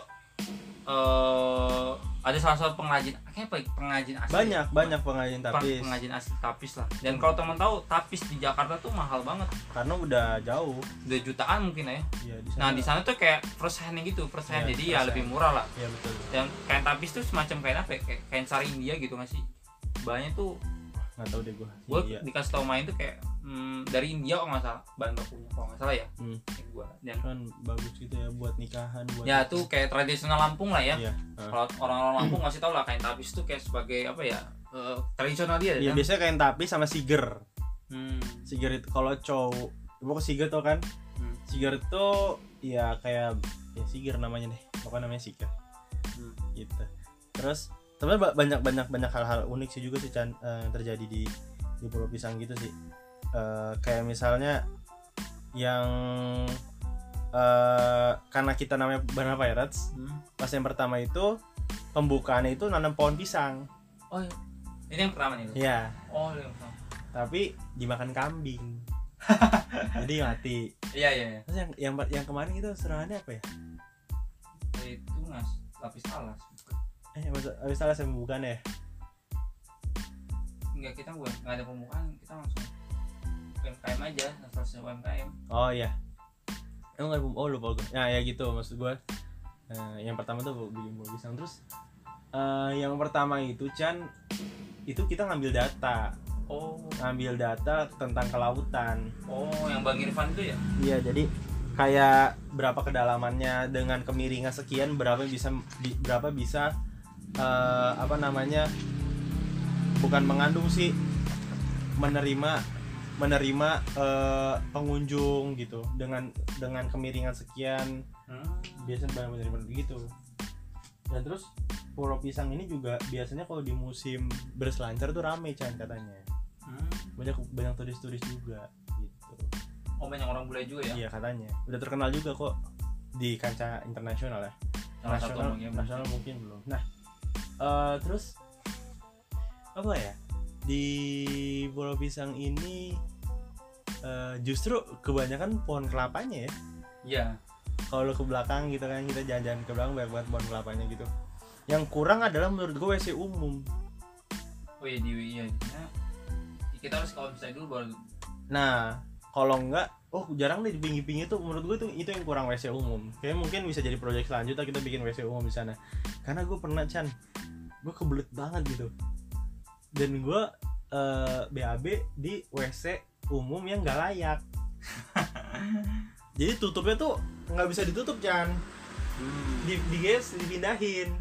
uh, ada salah satu pengrajin kayak apa ya? pengrajin asli. Banyak banyak pengrajin tapis. pengrajin asli tapis lah. Dan kalau teman tahu tapis di Jakarta tuh mahal banget. Karena udah jauh. Udah jutaan mungkin ya, ya di nah di sana tuh kayak first hand gitu first hand. Ya, jadi ya lebih murah lah. Ya, betul. dan kain tapis tuh semacam kain apa ya? kayak kain sari India gitu nggak sih? Banyak tuh nggak tahu deh gue gue iya. dikasih tau main tuh kayak hmm, dari India kalau nggak salah. Bahan bakunya kalau nggak salah ya. Hmm. Dan kan bagus gitu ya buat nikahan buat ya tuh kayak tradisional Lampung lah ya iya. kalau orang-orang Lampung ngasih tau lah kain tapis tuh kayak sebagai apa ya uh, tradisional dia ya kan? biasanya kain tapis sama siger hmm. siger itu kalau cowok pokoknya siger tuh kan hmm. siger itu ya kayak ya siger namanya deh pokoknya namanya siger hmm. gitu terus sebenarnya ba- banyak banyak banyak hal-hal unik sih juga sih eh, yang terjadi di di Pulau Pisang gitu sih Eh, kayak misalnya yang eh karena kita namanya Banana Pirates Hmm. pas yang pertama itu pembukaannya itu nanam pohon pisang. Oh iya. ini yang pertama nih lu? ya oh yang pertama. Tapi dimakan kambing. Jadi mati. Iya iya iya. terus yang yang yang kemarin itu serangannya apa ya? Itu mas lapis alas. Eh maksud habis salah saya pembukaannya ya? Enggak kita bukan nggak ada pembukaan. Kita langsung UMKM aja selesai UMKM oh iya emang nggak oh lupa gue ya ya gitu maksud gue Eh, yang pertama tuh bikin buah pisang terus eh, yang pertama itu Chan itu kita ngambil data. Oh. Ngambil data tentang kelautan. Oh yang bang Irfan itu ya? Iya jadi kayak berapa kedalamannya dengan kemiringan sekian berapa bisa bi- berapa bisa eh, apa namanya bukan mengandung sih menerima menerima eh, pengunjung gitu dengan dengan kemiringan sekian. Hmm. biasanya banyak menerima begitu. Dan terus Pulau Pisang ini juga biasanya kalau di musim berselancar tuh rame Chan katanya. Hmm. banyak banyak turis-turis juga gitu. Oh banyak orang bule juga ya? Iya katanya. Udah terkenal juga kok di kancah internasional ya. Salah nasional nasional mungkin belum. Nah eh, terus apa ya di Pulau Pisang ini eh, justru kebanyakan pohon kelapanya ya? Iya. Kalau ke belakang gitu kan kita jalan-jalan ke belakang banyak banget pohon kelapanya gitu. Yang kurang adalah menurut gue WC umum. Oh iya di iya. Ya. kita harus kalau misalnya dulu baru. Nah kalau enggak oh jarang deh di pinggir-pinggir tuh. Menurut gue tuh itu yang kurang WC umum. Kayak mungkin bisa jadi proyek selanjutnya kita bikin WC umum di sana. Karena gue pernah Chan gue kebelet banget gitu dan gue eh, BAB di WC umum yang gak layak. Jadi tutupnya tuh nggak bisa ditutup Chan. Hmm. di diges dipindahin.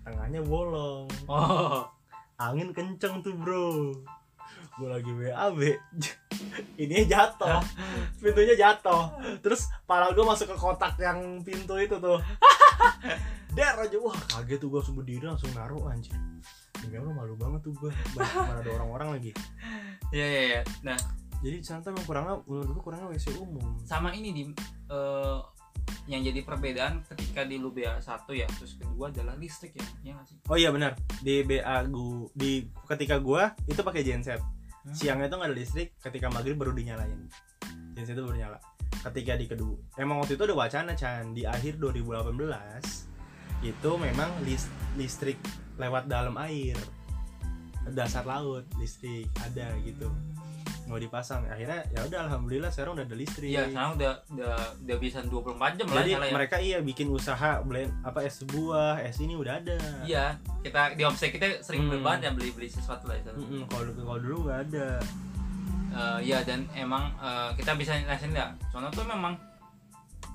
Tengahnya bolong. Oh. Angin kenceng tuh bro. Gue lagi WAB ini jatuh. Pintunya jatuh. Terus pala gue masuk ke kotak yang pintu itu tuh. Der aja. Wah kaget tuh gue langsung berdiri langsung naruh anjir Demi Allah malu banget tuh gue mana ada orang-orang lagi. Iya iya iya. Nah. Jadi santai emang kurangnya menurut gue kurangnya WC umum. Sama ini di eh, yang jadi perbedaan ketika di lu BA 1 ya terus kedua adalah listrik ya ya sih? Oh iya benar. Di BA gu di ketika gue itu pakai genset. Hmm. siangnya itu nggak ada listrik ketika maghrib baru dinyalain. Genset itu baru nyala. Ketika di kedua emang waktu itu ada wacana Chan. Di akhir 2018 itu memang lis- listrik lewat dalam air. Dasar laut listrik ada gitu. Mau dipasang akhirnya ya udah alhamdulillah sekarang udah ada listrik. Iya sekarang udah udah udah bisa 24 jam lah jadi ya. mereka iya bikin usaha blend apa es buah es ini udah ada. Iya kita di omset kita sering Hmm. banget ya beli beli sesuatu lah itu Mm-mm, kalau kalau dulu nggak ada. Eh, iya dan emang eh, kita bisa ngerasain ya soalnya tuh memang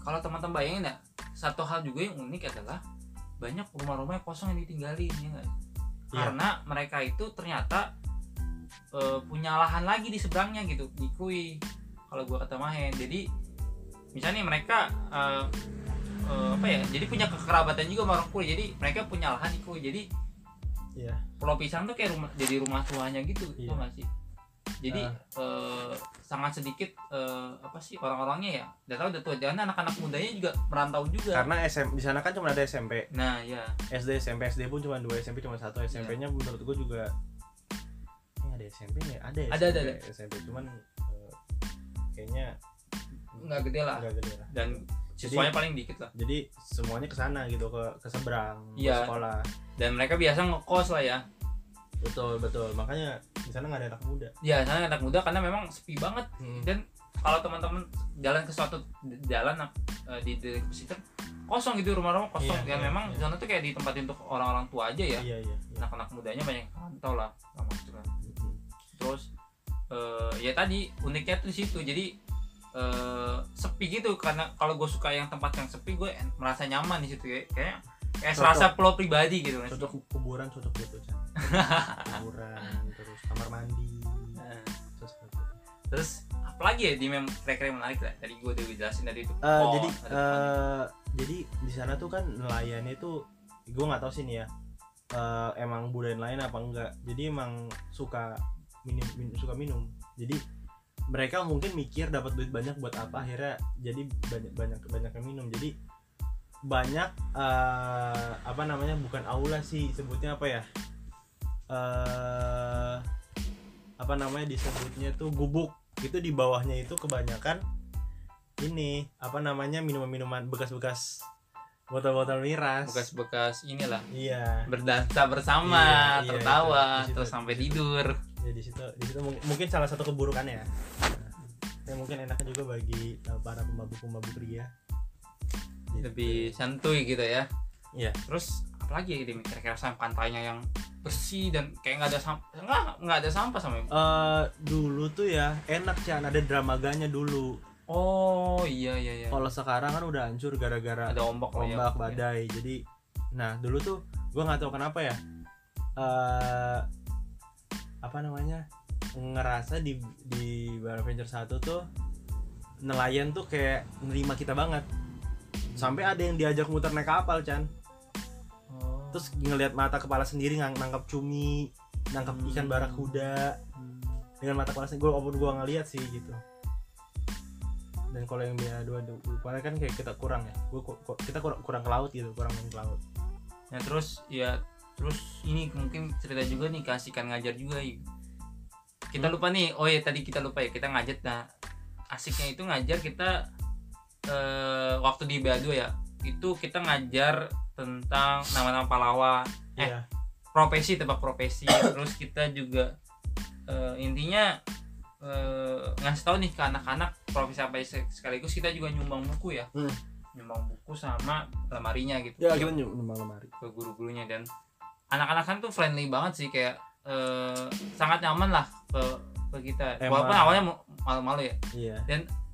kalau teman-teman bayangin ya satu hal juga yang unik adalah banyak rumah-rumah yang kosong yang ditinggalin ya? Iya. karena mereka itu ternyata eh, punya lahan lagi di seberangnya gitu di Kui kalau gua kata Mahen jadi misalnya mereka eh, eh, apa ya jadi punya kekerabatan juga sama orang Kui jadi mereka punya lahan di Kui jadi Iya. Pulau Pisang tuh kayak rumah jadi rumah tuanya gitu Iya. tau gak sih jadi Ah. eh, sangat sedikit eh, apa sih orang-orangnya ya udah tahu udah tua jangan anak-anak mudanya juga merantau juga. Karena SM di sana kan cuma ada SMP nah ya SD SMP SD pun cuma dua SMP cuma satu SMP-nya menurut gua juga ini ada SMP nya? Ada ya Ada, ada, SMP, ada. SMP cuman eh, kayaknya nggak gede lah. Nggak gede lah. Dan siswanya paling dikit lah. Jadi semuanya ke sana gitu ke ke seberang ke Iya. sekolah. Dan mereka biasa ngekos lah ya betul betul. Makanya di sana nggak ada anak muda. Ya sana anak muda karena memang sepi banget. Hmm. dan kalau teman-teman jalan ke suatu jalan eh, di di situ kosong gitu rumah-rumah kosong. Iya, dan iya, memang iya. di sana tuh kayak ditempatin untuk orang-orang tua aja ya. Iya iya, iya. anak-anak mudanya banyak rantau lah sama kan. Mm-mm. terus eh, ya tadi uniknya tuh di situ. Jadi eh, sepi gitu. Karena kalau gue suka yang tempat yang sepi gue merasa nyaman di situ kayak kayak kayak Cocok. serasa pulau pribadi gitu kan cocok kuburan cocok gitu kuburan terus kamar mandi. Nah, gitu. terus apalagi ya di mem kira-kira yang menarik lah tadi gue udah jelasin tadi itu Eh, pos, jadi eh, jadi di sana tuh kan nelayannya tuh gue nggak tahu sih nih ya eh, emang budaya lain apa enggak. Jadi emang suka minum, min- suka minum. Jadi mereka mungkin mikir dapat duit banyak buat apa akhirnya jadi banyak banyak banyak minum. Jadi banyak eh, apa namanya bukan aula sih sebutnya apa ya eh apa namanya disebutnya tuh gubuk itu di bawahnya itu kebanyakan ini apa namanya minuman-minuman bekas-bekas botol-botol miras bekas-bekas inilah iya berdansa bersama Iya, iya, tertawa itu. Di situ. terus sampai tidur ya di situ di situ mung- mungkin salah satu keburukannya ya ya mungkin enaknya juga bagi uh, para pemabuk-pemabuk pria Gitu. Lebih santuy gitu ya Iya. terus apalagi ya Dim? kira-kira sama pantainya yang bersih dan kayak nggak ada sampah nggak nggak ada sampah sama Eh, dulu tuh ya enak Chan ada dramaganya dulu oh iya iya iya kalau sekarang kan udah hancur gara-gara ada ombak ya. ombak badai jadi nah dulu tuh gua nggak tahu kenapa ya eh apa namanya ngerasa di di Bar 1 tuh nelayan tuh kayak nerima kita banget sampai ada yang diajak muter naik kapal Chan Oh. terus ngelihat mata kepala sendiri ngang nangkap cumi nangkap Hmm. ikan barakuda dengan mata kepala sendiri gue walaupun gue ngeliat sih gitu dan kalau yang dia dua kemarin kan kayak kita kurang ya ku- kita kurang, kurang ke laut gitu kurang main ke laut Nah terus ya terus ini mungkin cerita juga nih kasihkan ngajar juga ya. Kita Hmm. lupa nih, oh ya tadi kita lupa ya kita ngajar nah asiknya itu ngajar kita eh, waktu di BA2 ya itu kita ngajar tentang nama-nama pahlawan Eh. Iya. profesi tebak profesi. Terus kita juga eh, intinya eh, ngasih tahu nih ke anak-anak profesi apa sek- sekaligus kita juga nyumbang buku ya. Hmm. nyumbang buku sama lemarinya gitu. Ya kita nyumbang lemari. Ke guru-gurunya. Dan anak-anak kan tuh friendly banget sih kayak eh, sangat nyaman lah ke ke kita. Emang. walaupun awalnya malu-malu ya. Iya.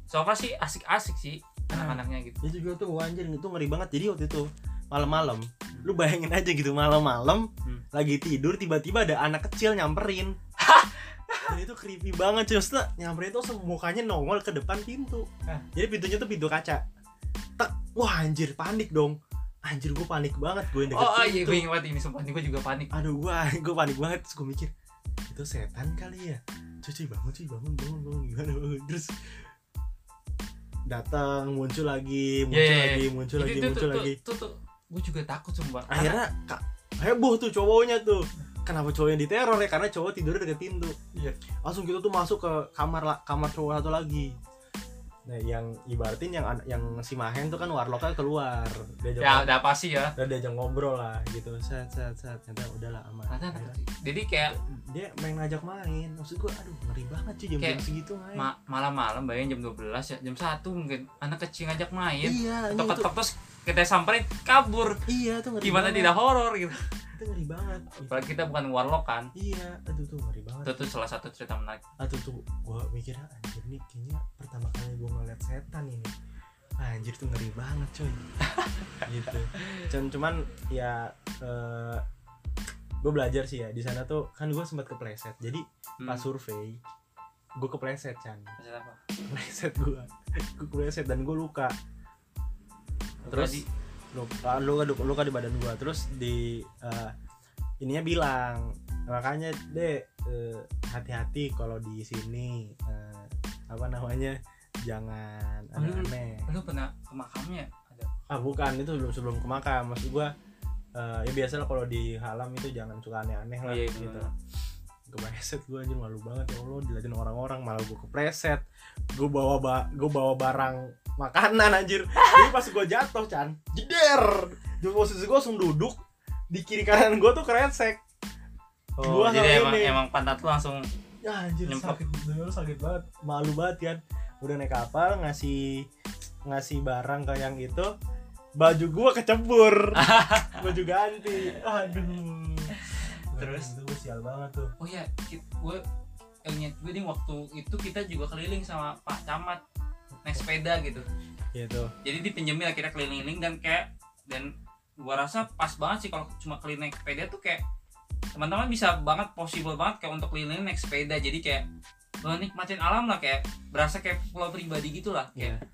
So far sih asik-asik sih anak-anaknya gitu. Itu juga tuh anjir itu ngeri banget. Jadi waktu itu malam-malam lu bayangin aja gitu malam-malam Hmm. lagi tidur tiba-tiba ada anak kecil nyamperin. Dan itu creepy banget cuy. Maksudnya nyamperin tuh mukanya nongol ke depan pintu. Hah? jadi pintunya tuh pintu kaca. Tak wah anjir panik dong. Anjir gue panik banget gue yang deket oh, oh iya gue ingat ini sumpah gue juga panik. Aduh gue gue panik banget terus gue mikir itu setan kali ya? Cuy cuy bangun cuy bangun bangun bangun gimana bangun terus datang muncul lagi muncul Iya, iya, lagi muncul Itu- lagi itu muncul tuh, lagi. tuh, tuh, tuh, gue juga takut sumpah akhirnya kak heboh tuh cowoknya tuh. Kenapa cowoknya diteror ya? Karena cowok tidur deket pintu Iya. langsung kita tuh masuk ke kamar kamar cowok satu lagi nah yang ibaratin yang an- yang si Mahen tuh kan warlocknya keluar. Diajak ya ngob- udah pasti ya. Udah diajak ngobrol lah gitu. Set set set. Ternyata udahlah aman. Kecil. jadi kayak dia main ngajak main. Maksud gua aduh ngeri banget cuy jam jam Kayak segitu main ma- malam-malam bayangin jam 12 ya jam 1 mungkin. Anak kecil ngajak main. Iya ini ketok tuh ketok terus kita samperin kabur. Iya tuh ngeri gimana banget. tidak horor gitu. Itu ngeri banget. Apalagi kita bukan warlock kan. Iya aduh tuh ngeri banget. Itu tuh salah satu cerita menarik. Atau tuh gua mikirnya anjir nih kayaknya pertama kali gua ngeliat setan ini. Anjir tuh ngeri banget coy. Gitu. Cuman cuman ya eh gue belajar sih ya di sana tuh kan gue sempat kepleset. Jadi Hmm. pas survei gue kepleset Chan. Cerita apa? Kepleset gue gue kepleset dan gue luka terus? Tadi, luka luka luka di badan gue terus di eh, ininya bilang makanya deh eh, hati-hati kalau di sini eh, apa namanya jangan Oh, lu- aneh-aneh. lu pernah ke makamnya? Ada? Ah bukan. Itu sebelum sebelum ke makam. Maksud gua eh, ya biasa lah kalau di halam itu jangan suka aneh-aneh lah Oh, iya, gitu. bener. kepreset gue anjir malu banget. Ya Allah diliatin orang-orang malah gue kepreset. Gue bawa ba gue bawa barang makanan anjir. Jadi pas gue jatuh Chan jeder. Di posisi gue langsung duduk di kiri kanan gue tuh kresek oh, Gua jadi emang ini. emang pantat lu langsung ya anjir sakit bener sakit banget. Malu banget kan udah naik kapal ngasih ngasih barang ke yang itu baju gua kecebur. Baju ganti. Aduh. Terus? itu gua sial banget tuh. Oh ya gue inget gue nih waktu itu kita juga keliling sama Pak Camat naik sepeda gitu. Gitu. Jadi dipinjemin lah kita keliling dan kayak dan gua rasa pas banget sih kalau cuma keliling naik sepeda tuh kayak teman-teman bisa banget possible banget kayak untuk keliling naik sepeda. Jadi kayak lo nikmatin alam lah kayak berasa kayak pulau pribadi gitu lah. Kayak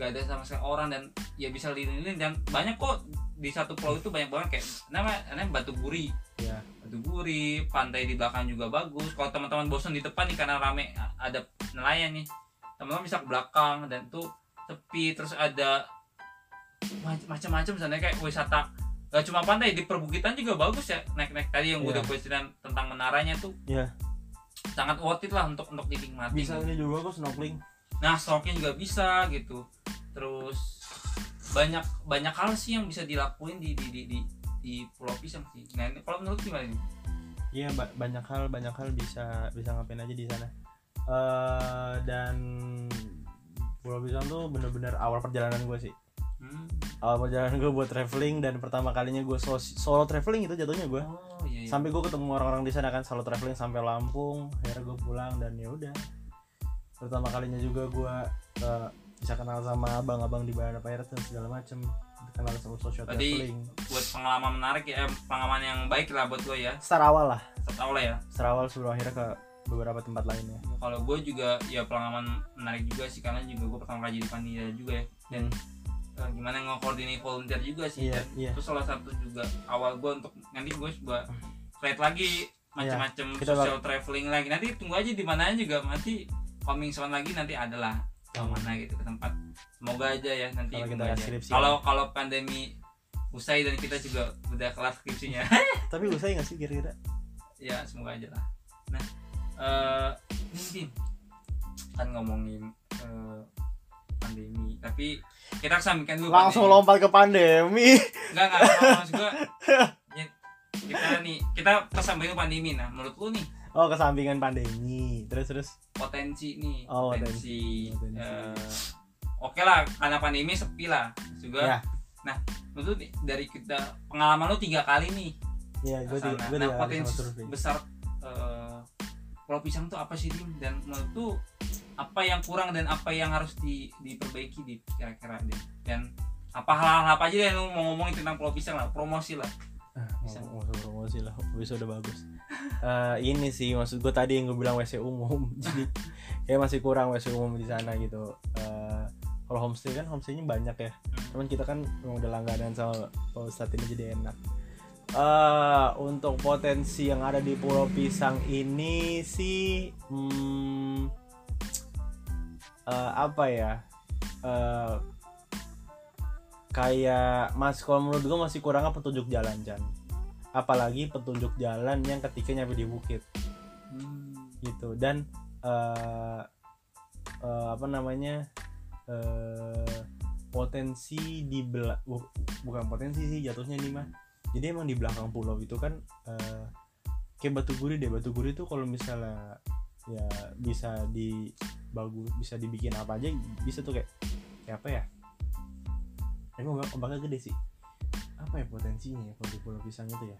gak ada sama sekali orang dan ya bisa keliling dan banyak kok di satu pulau itu banyak banget kayak nama namanya Batu Buri ya Batu Gurih, pantai di belakang juga bagus. Kalau teman-teman bosan di depan nih karena rame ada nelayan nih, teman-teman bisa ke belakang dan tuh sepi terus ada mac- macam-macam sana kayak wisata gak cuma pantai. Di perbukitan juga bagus ya naik-naik tadi yang gue Iya. udah postingan tentang menaranya tuh. Iya. sangat worth it lah untuk untuk dinikmati. Bisa ini juga kok snorkeling. Nah snorkeling juga bisa gitu. Terus banyak banyak hal sih yang bisa dilakuin di di di di, di Pulau Pisang sih. Nah ini kalau menurut gimana nih iya ba- banyak hal banyak hal bisa bisa ngapain aja di sana eh dan Pulau Pisang tuh bener-bener awal perjalanan gue sih. Hmm. awal perjalanan gue buat traveling dan pertama kalinya gue solo, solo traveling itu jatuhnya gue oh iya, iya. sampai gue ketemu orang-orang di sana kan solo traveling sampai Lampung akhirnya gue pulang dan ya udah. Pertama kalinya juga gue eh, bisa kenal sama abang-abang di Banana Pirates dan segala macem. Kenal sama social Tadi- traveling. buat pengalaman menarik ya eh, pengalaman yang baik lah buat gue ya. Start awal lah lah ya. Start awal sebelum akhirnya ke beberapa tempat lainnya. Kalau gue juga ya pengalaman menarik juga sih karena juga gue pertama kali jadi panitia juga ya. Dan eh, gimana nge-coordinate volunteer juga sih. Iya Dan iya. Itu salah satu juga awal gue untuk nanti gue buat slide lagi macam-macam Iya, kita social traveling lagi. Nanti tunggu aja di mana juga nanti coming soon lagi nanti adalah ke mana gitu ke tempat. Semoga aja ya nanti Kalau kita aja. kalau kalau pandemi usai dan kita juga udah kelar skripsinya. Tapi usai nggak sih kira-kira? Ya semoga aja lah nah eh Din, kan ngomongin eh, pandemi. Tapi kita kesampingkan dulu langsung pandemi. lompat ke pandemi. Enggak, enggak, maksud gua ya, kita nih, kita kesampingkan pandemi. Nah menurut lu nih? Oh kesampingan pandemi. Terus terus? Potensi nih Oh, potensi, potensi. eh, oke lah karena pandemi sepi lah. Juga Ya. menurut lu nih, dari kita pengalaman lu tiga kali nih. Ya gue gue nah tiga kali potensi besar Pulau Pisang tuh apa sih Dim? Dan menurut tuh apa yang kurang dan apa yang harus di, diperbaiki di kira-kira Dim? Dan apa hal-hal apa aja deh lu mau ngomongin tentang Pulau Pisang lah promosi lah. Ah, Bisa. promosi lah bisa udah bagus. Eh, ini sih maksud gue tadi yang gue bilang WC umum. Jadi kayak masih kurang WC umum di sana gitu. Eh, kalau homestay kan homestaynya banyak ya. Cuman kita kan udah langganan sama Pak Ustadz ini jadi enak Eh, untuk potensi yang ada di Pulau Pisang ini sih hmm, eh, apa ya? Eh, kayak mas kalau menurut gue masih kurangnya petunjuk jalan Chan apalagi petunjuk jalan yang ketika nyampe di bukit. Hmm. gitu. Dan eh eh, apa namanya? Eh potensi di bela bu- bukan potensi sih jatuhnya nih mah jadi emang di belakang pulau itu kan eh kayak batu gurih deh. Batu gurih tuh kalau misalnya ya bisa di bagus bisa dibikin apa aja bisa tuh kayak kayak apa ya? Emang ombak- ombaknya gede sih. Apa ya potensinya ya kalau di pulau pisang itu ya?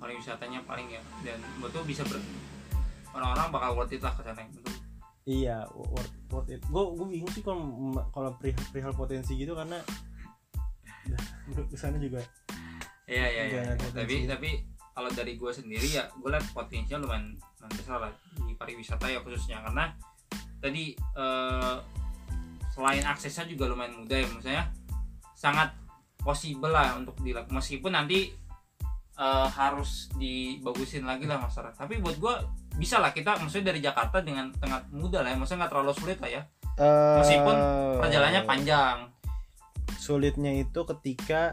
Pariwisatanya paling ya. Dan betul bisa ber orang-orang bakal worth it lah ke sana. Betul Iya, worth, worth it. Gue gue bingung sih kalau kalau perihal, perihal potensi gitu karena gue ke sana juga. iya iya iya iya. potensi. tapi tapi kalau dari gue sendiri ya gue lihat potensinya lumayan lumayan besar lah di pariwisata ya khususnya karena tadi eh, selain aksesnya juga lumayan mudah ya maksudnya sangat possible lah untuk dilakukan meskipun nanti eh, harus dibagusin lagi lah masyarakat tapi buat gue bisa lah kita maksudnya dari Jakarta dengan sangat mudah lah ya maksudnya nggak terlalu sulit lah ya Meskipun perjalanannya panjang Sulitnya itu ketika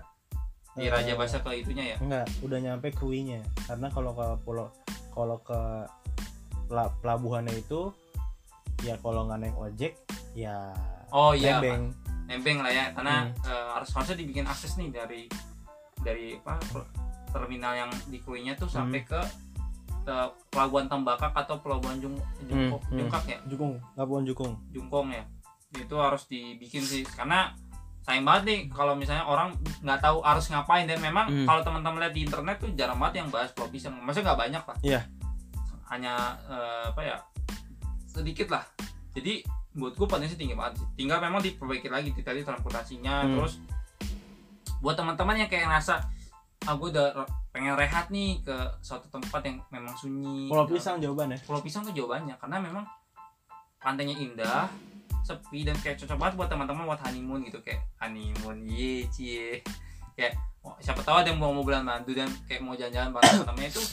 di eh, Raja Basa ke itunya ya Enggak, udah nyampe ke Winya. Karena kalau ke pulau kalau ke pela- pelabuhannya itu ya kalau nggak naik ojek ya oh iya nebeng. nebeng lah ya karena Hmm. eh, harus harusnya dibikin akses nih dari dari apa terminal yang di Kuinya tuh sampai Hmm. ke, ke pelabuhan Tembakak atau pelabuhan Jung, Jungkok, Hmm, hmm. Jungkak ya Jukung, Labuan Jukung. Jungkong ya itu harus dibikin sih karena sayang banget nih kalau misalnya orang nggak tahu harus ngapain dan memang Hmm. kalau teman-teman lihat di internet tuh jarang banget yang bahas Pulau Pisang maksudnya nggak banyak lah Iya. hanya eh, apa ya sedikit lah jadi buat gue potensi tinggi banget sih tinggal memang diperbaiki lagi di tadi transportasinya Hmm. terus buat teman-teman yang kayak ngerasa ah gue udah pengen rehat nih ke suatu tempat yang memang sunyi Pulau gitu. Pisang jawabannya. Pulau Pisang tuh jawabannya karena memang pantainya indah sepi dan kayak cocok banget buat teman-teman buat honeymoon gitu kayak honeymoon ye cie kayak oh, siapa tahu ada yang mau mau bulan madu dan kayak mau jalan-jalan bareng namanya itu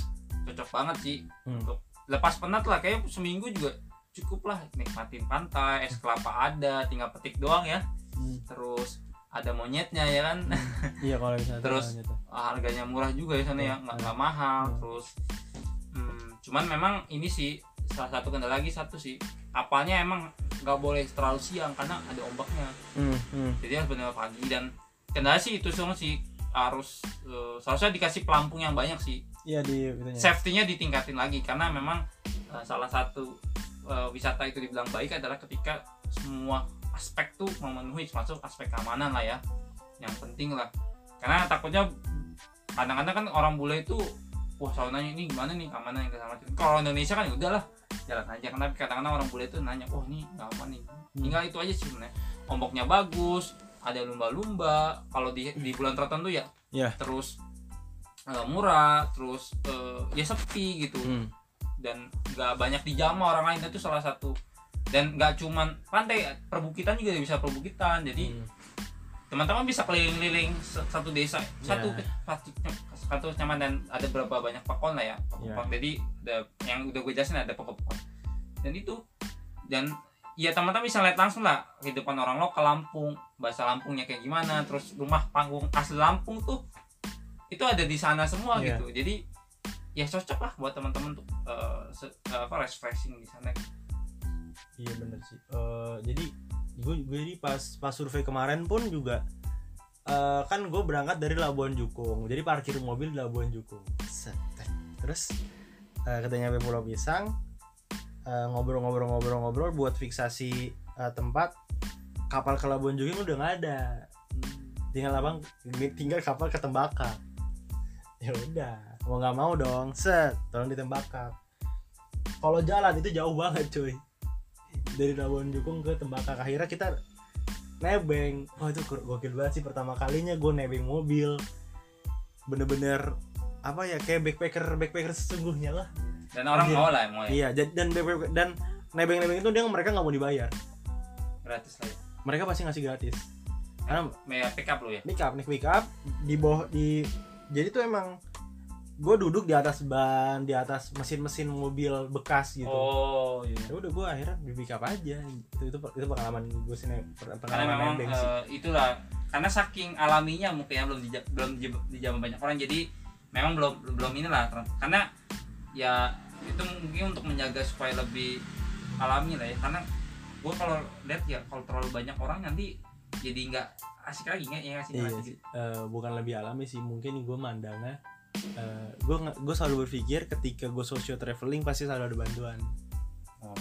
cocok banget sih Hmm. untuk lepas penat lah kayak seminggu juga cukup lah nikmatin pantai es kelapa ada tinggal petik doang ya Hmm. terus ada monyetnya ya kan iya kalau misalnya Terus, harganya murah juga di sana ya Hmm. nggak nggak mahal Hmm. terus hmm, cuman memang ini sih salah satu kendala lagi satu sih kapalnya emang nggak boleh terlalu siang karena ada ombaknya. Hmm, hmm. jadi harus benar pagi dan kendala sih itu semua sih harus eh, seharusnya dikasih pelampung yang banyak sih. Iya di safety-nya ditingkatin lagi karena memang eh, salah satu eh, wisata itu dibilang baik adalah ketika semua aspek tuh memenuhi termasuk aspek keamanan lah ya. Yang penting lah. Karena takutnya kadang-kadang kan orang bule itu wah selalu nanya ini gimana nih? Keamanan yang kesama kalau Indonesia kan ya udahlah jalan aja. Karena kadang-kadang orang bule itu nanya oh ini aman nih? Tinggal itu aja sih sebenarnya. Ombaknya bagus ada lumba-lumba. Kalau di di bulan tertentu ya Iya. terus eh, murah terus eh, ya sepi gitu. Hmm. dan nggak banyak dijamah orang lain itu salah satu. Dan nggak cuman pantai perbukitan juga bisa perbukitan. Jadi Hmm. Teman-teman bisa keliling-keliling se- satu desa satu ke- satu satu kecamatan ada berapa banyak pakon lah ya pakon Ya. jadi ada yang udah gue jelasin ada pokok-pokok dan itu dan ya teman-teman bisa lihat langsung lah kehidupan orang lokal Lampung bahasa Lampungnya kayak gimana terus rumah panggung asli Lampung tuh itu ada di sana semua Iya. gitu jadi ya cocok lah buat teman-teman untuk se- eh, apa refreshing di sana Iya bener sih. Eh, jadi gue jadi pas pas survei kemarin pun juga eh, kan gue berangkat dari Labuan Jukung. Jadi parkir mobil di Labuan Jukung. Terus eh, ketika nyampe Pulau Pisang eh, ngobrol-ngobrol-ngobrol-ngobrol buat fiksasi eh, tempat kapal ke Labuan Jukung udah nggak ada. Tinggal abang tinggal kapal ke Tembakau. Ya udah, mau nggak mau dong. Set, tolong di Tembakau. Kalau jalan itu jauh banget cuy dari Labuan Jukung ke Tembakau akhirnya kita nebeng. Oh itu go- gokil banget sih pertama kalinya gue nebeng mobil. Bener-bener apa ya kayak backpacker backpacker sesungguhnya lah. Dan orang Anjir. mau lah mau ya? Iya dan dan backpacker, dan nebeng-nebeng itu dia mereka nggak mau dibayar. Gratis lah ya. Mereka pasti ngasih gratis. Karena Mega pick up lo ya? Pick up nih pick up. Di bawah di jadi tuh emang gue duduk di atas ban di atas mesin-mesin mobil bekas gitu. Oh iya. Ya udah gue akhirnya di pick up aja. Itu itu itu pengalaman gue sih ne- karena pengalaman memang eh, itulah karena saking alaminya mungkin ya belum dija- belum di- dijamah banyak orang jadi memang belum belum inilah. Karena ya itu mungkin untuk menjaga supaya lebih alami lah ya. Karena gue kalau lihat ya kalau terlalu banyak orang nanti jadi nggak asik lagi nggak ya sih iya nggak sih. Asik. Eh, bukan lebih alami sih. Mungkin gue mandangnya eh, gue gue selalu berpikir ketika gue social traveling pasti selalu ada bantuan. Oh.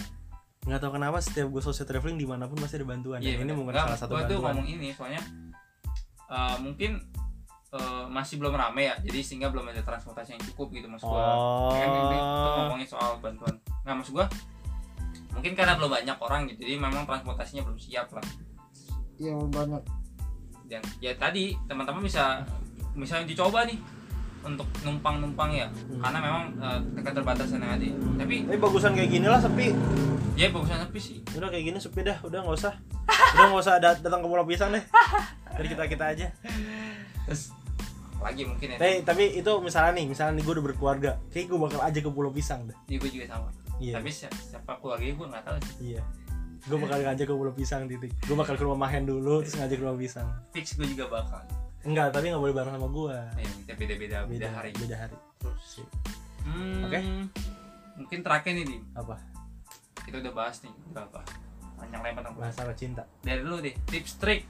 nggak tahu kenapa setiap gue social traveling di mana pun pasti ada bantuan. Iya, Dan ini mungkin salah satu gua tuh bantuan. ngomong ini soalnya eh, mungkin eh, masih belum rame ya jadi sehingga belum ada transportasi yang cukup gitu maksud gua. Oh kan ini tuh ngomongin soal bantuan. Nggak maksud gua mungkin karena belum banyak orang gitu jadi memang transportasinya belum siap lah. Iya banyak. Dan ya tadi teman-teman bisa misalnya dicoba nih untuk numpang-numpang ya. Karena memang eh, keterbatasan yang ada. Ya. tapi tapi bagusan kayak gini lah sepi. Ya bagusnya sepi sih. Udah kayak gini sepi dah udah nggak usah. Udah nggak usah dat- datang ke Pulau Pisang deh. Dari kita kita aja. Terus lagi mungkin ya. Tapi tapi itu misalnya nih misalnya nih gue udah berkeluarga kayak gue bakal aja ke Pulau Pisang dah ya, gue juga sama. Iya. Tapi siapa, siapa keluarga gue nggak tahu sih. Iya. Gue bakal ngajak ke Pulau Pisang titik. Gue bakal ke rumah Mahen dulu terus ngajak ke Pulau Pisang. Fix gue juga bakal enggak tapi nggak boleh bareng sama gue ya kita beda-beda beda hari. beda hari. Terus hmm, Oke. mungkin terakhir nih Dim. apa? Kita udah bahas nih berapa panjang lebar tentang masalah cinta? Dari lu deh tips trik.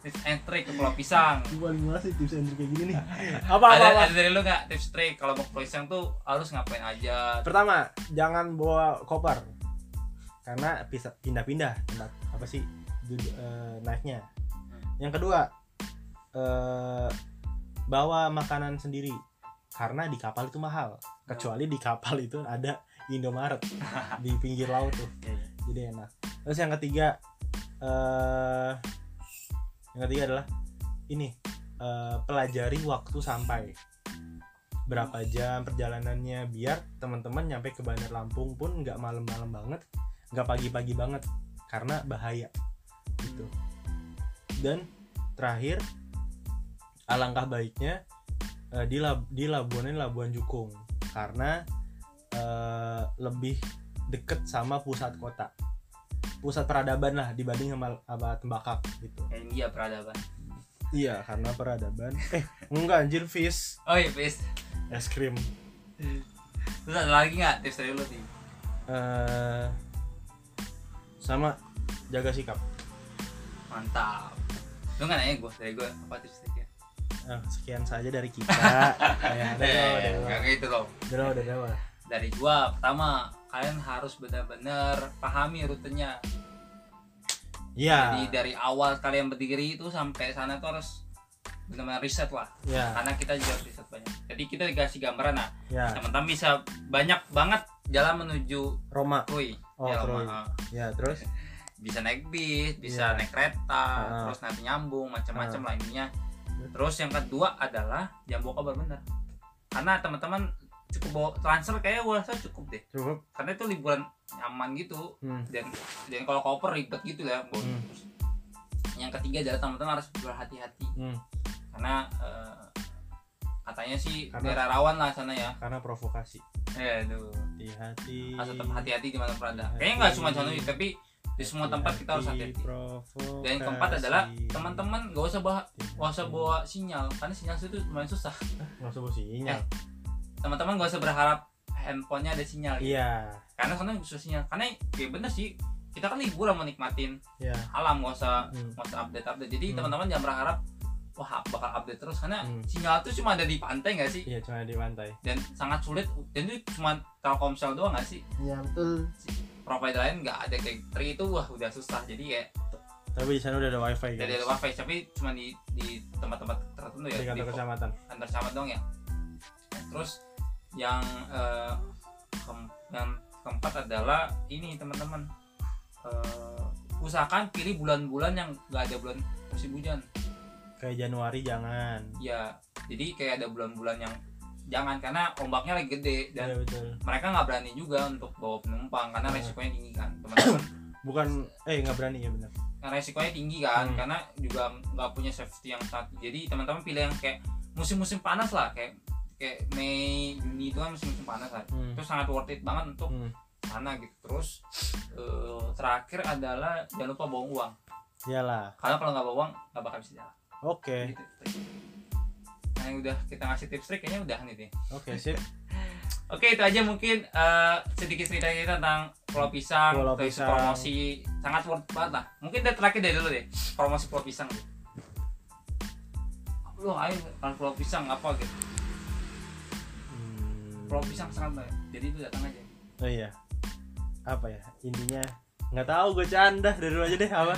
Tips and trick ke Pulau Pisang. Gue paling males sih tips and trick kayak gini nih. Apa apa, ada, apa? ada dari lu nggak tips trik? Kalau mau ke Pulau Pisang tuh harus ngapain aja? Pertama jangan bawa koper. Karena pindah-pindah tempat. Apa sih eh, naiknya? Yang kedua eh, bawa makanan sendiri. Karena di kapal itu mahal. Kecuali di kapal itu ada Indomaret di pinggir laut tuh. Iya, iya. jadi enak. Terus yang ketiga eh yang ketiga adalah ini eh, pelajari waktu sampai. Berapa jam perjalanannya biar teman-teman nyampe ke Bandar Lampung pun nggak malam-malam banget nggak pagi-pagi banget. Karena bahaya. Gitu. Dan terakhir alangkah baiknya eh, di lab, di Labuan ini Labuan Jukung. Karena eh, lebih deket sama pusat kota. Pusat peradaban lah dibanding sama, sama Tembakak gitu. Kayak India peradaban. Iya karena peradaban. Eh enggak anjir fish. Oh iya bis es krim. Terus ada lagi nggak tips dari lu nih eh sama jaga sikap. Mantap. Lu nggak nanya gue dari gue apa tips Eh, sekian saja dari kita. Ya lo eh gitu loh dari lo dari gua pertama kalian harus benar-benar pahami rutenya. Iya. Jadi dari awal kalian berdiri itu sampai sana tuh harus benar-benar riset lah. Ya karena kita juga harus riset banyak. Jadi kita dikasih gambaran nah ya teman-teman bisa banyak banget jalan menuju Roma. Oh, ya. Roma. ya terus? Bisa naik bis bisa Iya. naik kereta Ah. terus nanti nyambung macam-macam Ah. lah intinya terus yang kedua adalah jangan bawa kabar benar karena teman-teman cukup bawa transfer kayak gua rasa cukup deh. Cukup. Karena itu liburan nyaman gitu. Hmm. dan dan kalau koper ribet gitu ya Hmm. yang ketiga adalah teman-teman harus berhati-hati. Hmm. karena eh, katanya sih Karena- daerah rawan lah sana ya. Karena provokasi. Eh aduh. Hati-hati. Harus tetap hati-hati di mana berada kayaknya nggak cuma sana tapi di semua tempat kita harus hati-hati. dan yang keempat adalah teman-teman gak usah bawa gak usah bawa sinyal karena sinyal itu lumayan susah. Nggak usah bawa sinyal. Eh, teman-teman gak usah berharap handphonenya ada sinyal gitu. iya. Karena sana susah sinyal. Karena ya bener sih kita kan liburan mau nikmatin iya. alam gak usah Hmm. gak usah update update. Jadi Hmm. teman-teman jangan berharap wah bakal update terus? Karena Hmm. sinyal itu cuma ada di pantai gak sih? Iya cuma di pantai. Dan sangat sulit dan itu cuma Telkomsel doang gak sih? Iya betul provider lain nggak ada kayak Tri itu wah udah susah. Jadi kayak tapi di sana udah ada wifi guys. ada wifi tapi cuma di di tempat-tempat tertentu ya di kantor di kecamatan. antar camat dong ya. Nah, terus yang eh, keem- yang keempat adalah ini teman-teman. Eh, usahakan pilih bulan-bulan yang nggak ada bulan musim hujan. Kayak Januari jangan. Ya jadi kayak ada bulan-bulan yang jangan karena ombaknya lagi gede dan iya betul. mereka nggak berani juga untuk bawa penumpang karena Hmm. resikonya tinggi kan teman-teman. Bukan eh nggak berani ya benar. Karena resikonya tinggi kan Hmm. karena juga nggak punya safety yang saat jadi teman-teman pilih yang kayak musim-musim panas lah kayak kayak Mei Juni itu kan musim-musim panas kan. Hmm. itu sangat worth it banget untuk hmm. sana gitu. Terus eh, terakhir adalah jangan lupa bawa uang. Iyalah. Karena kalau nggak bawa uang nggak bakal bisa jalan. Oke. Gitu nah yang udah kita ngasih tips trik kayaknya udah nih deh oke sip. Oke itu aja mungkin eh, sedikit cerita kita tentang pulau pisang. Pulau Pisang. promosi sangat worth banget lah. Mungkin dari terakhir dari dulu deh promosi pulau pisang. Lo ayo kan pulau pisang? Apa gitu? Hmm. pulau pisang sangat baik jadi itu datang aja. Oh iya. Apa ya? Intinya nggak tahu gue canda. Dari dulu aja deh apa?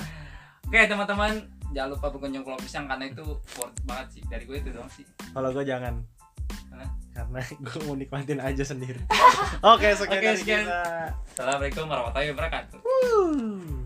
Oke teman-teman jangan lupa berkunjung pulau pisang karena itu worth banget sih dari gue itu doang sih kalau gue jangan Karena? karena gue mau nikmatin aja sendiri oke sekian Oke, dari sekian. kita assalamualaikum warahmatullahi wabarakatuh Wuh.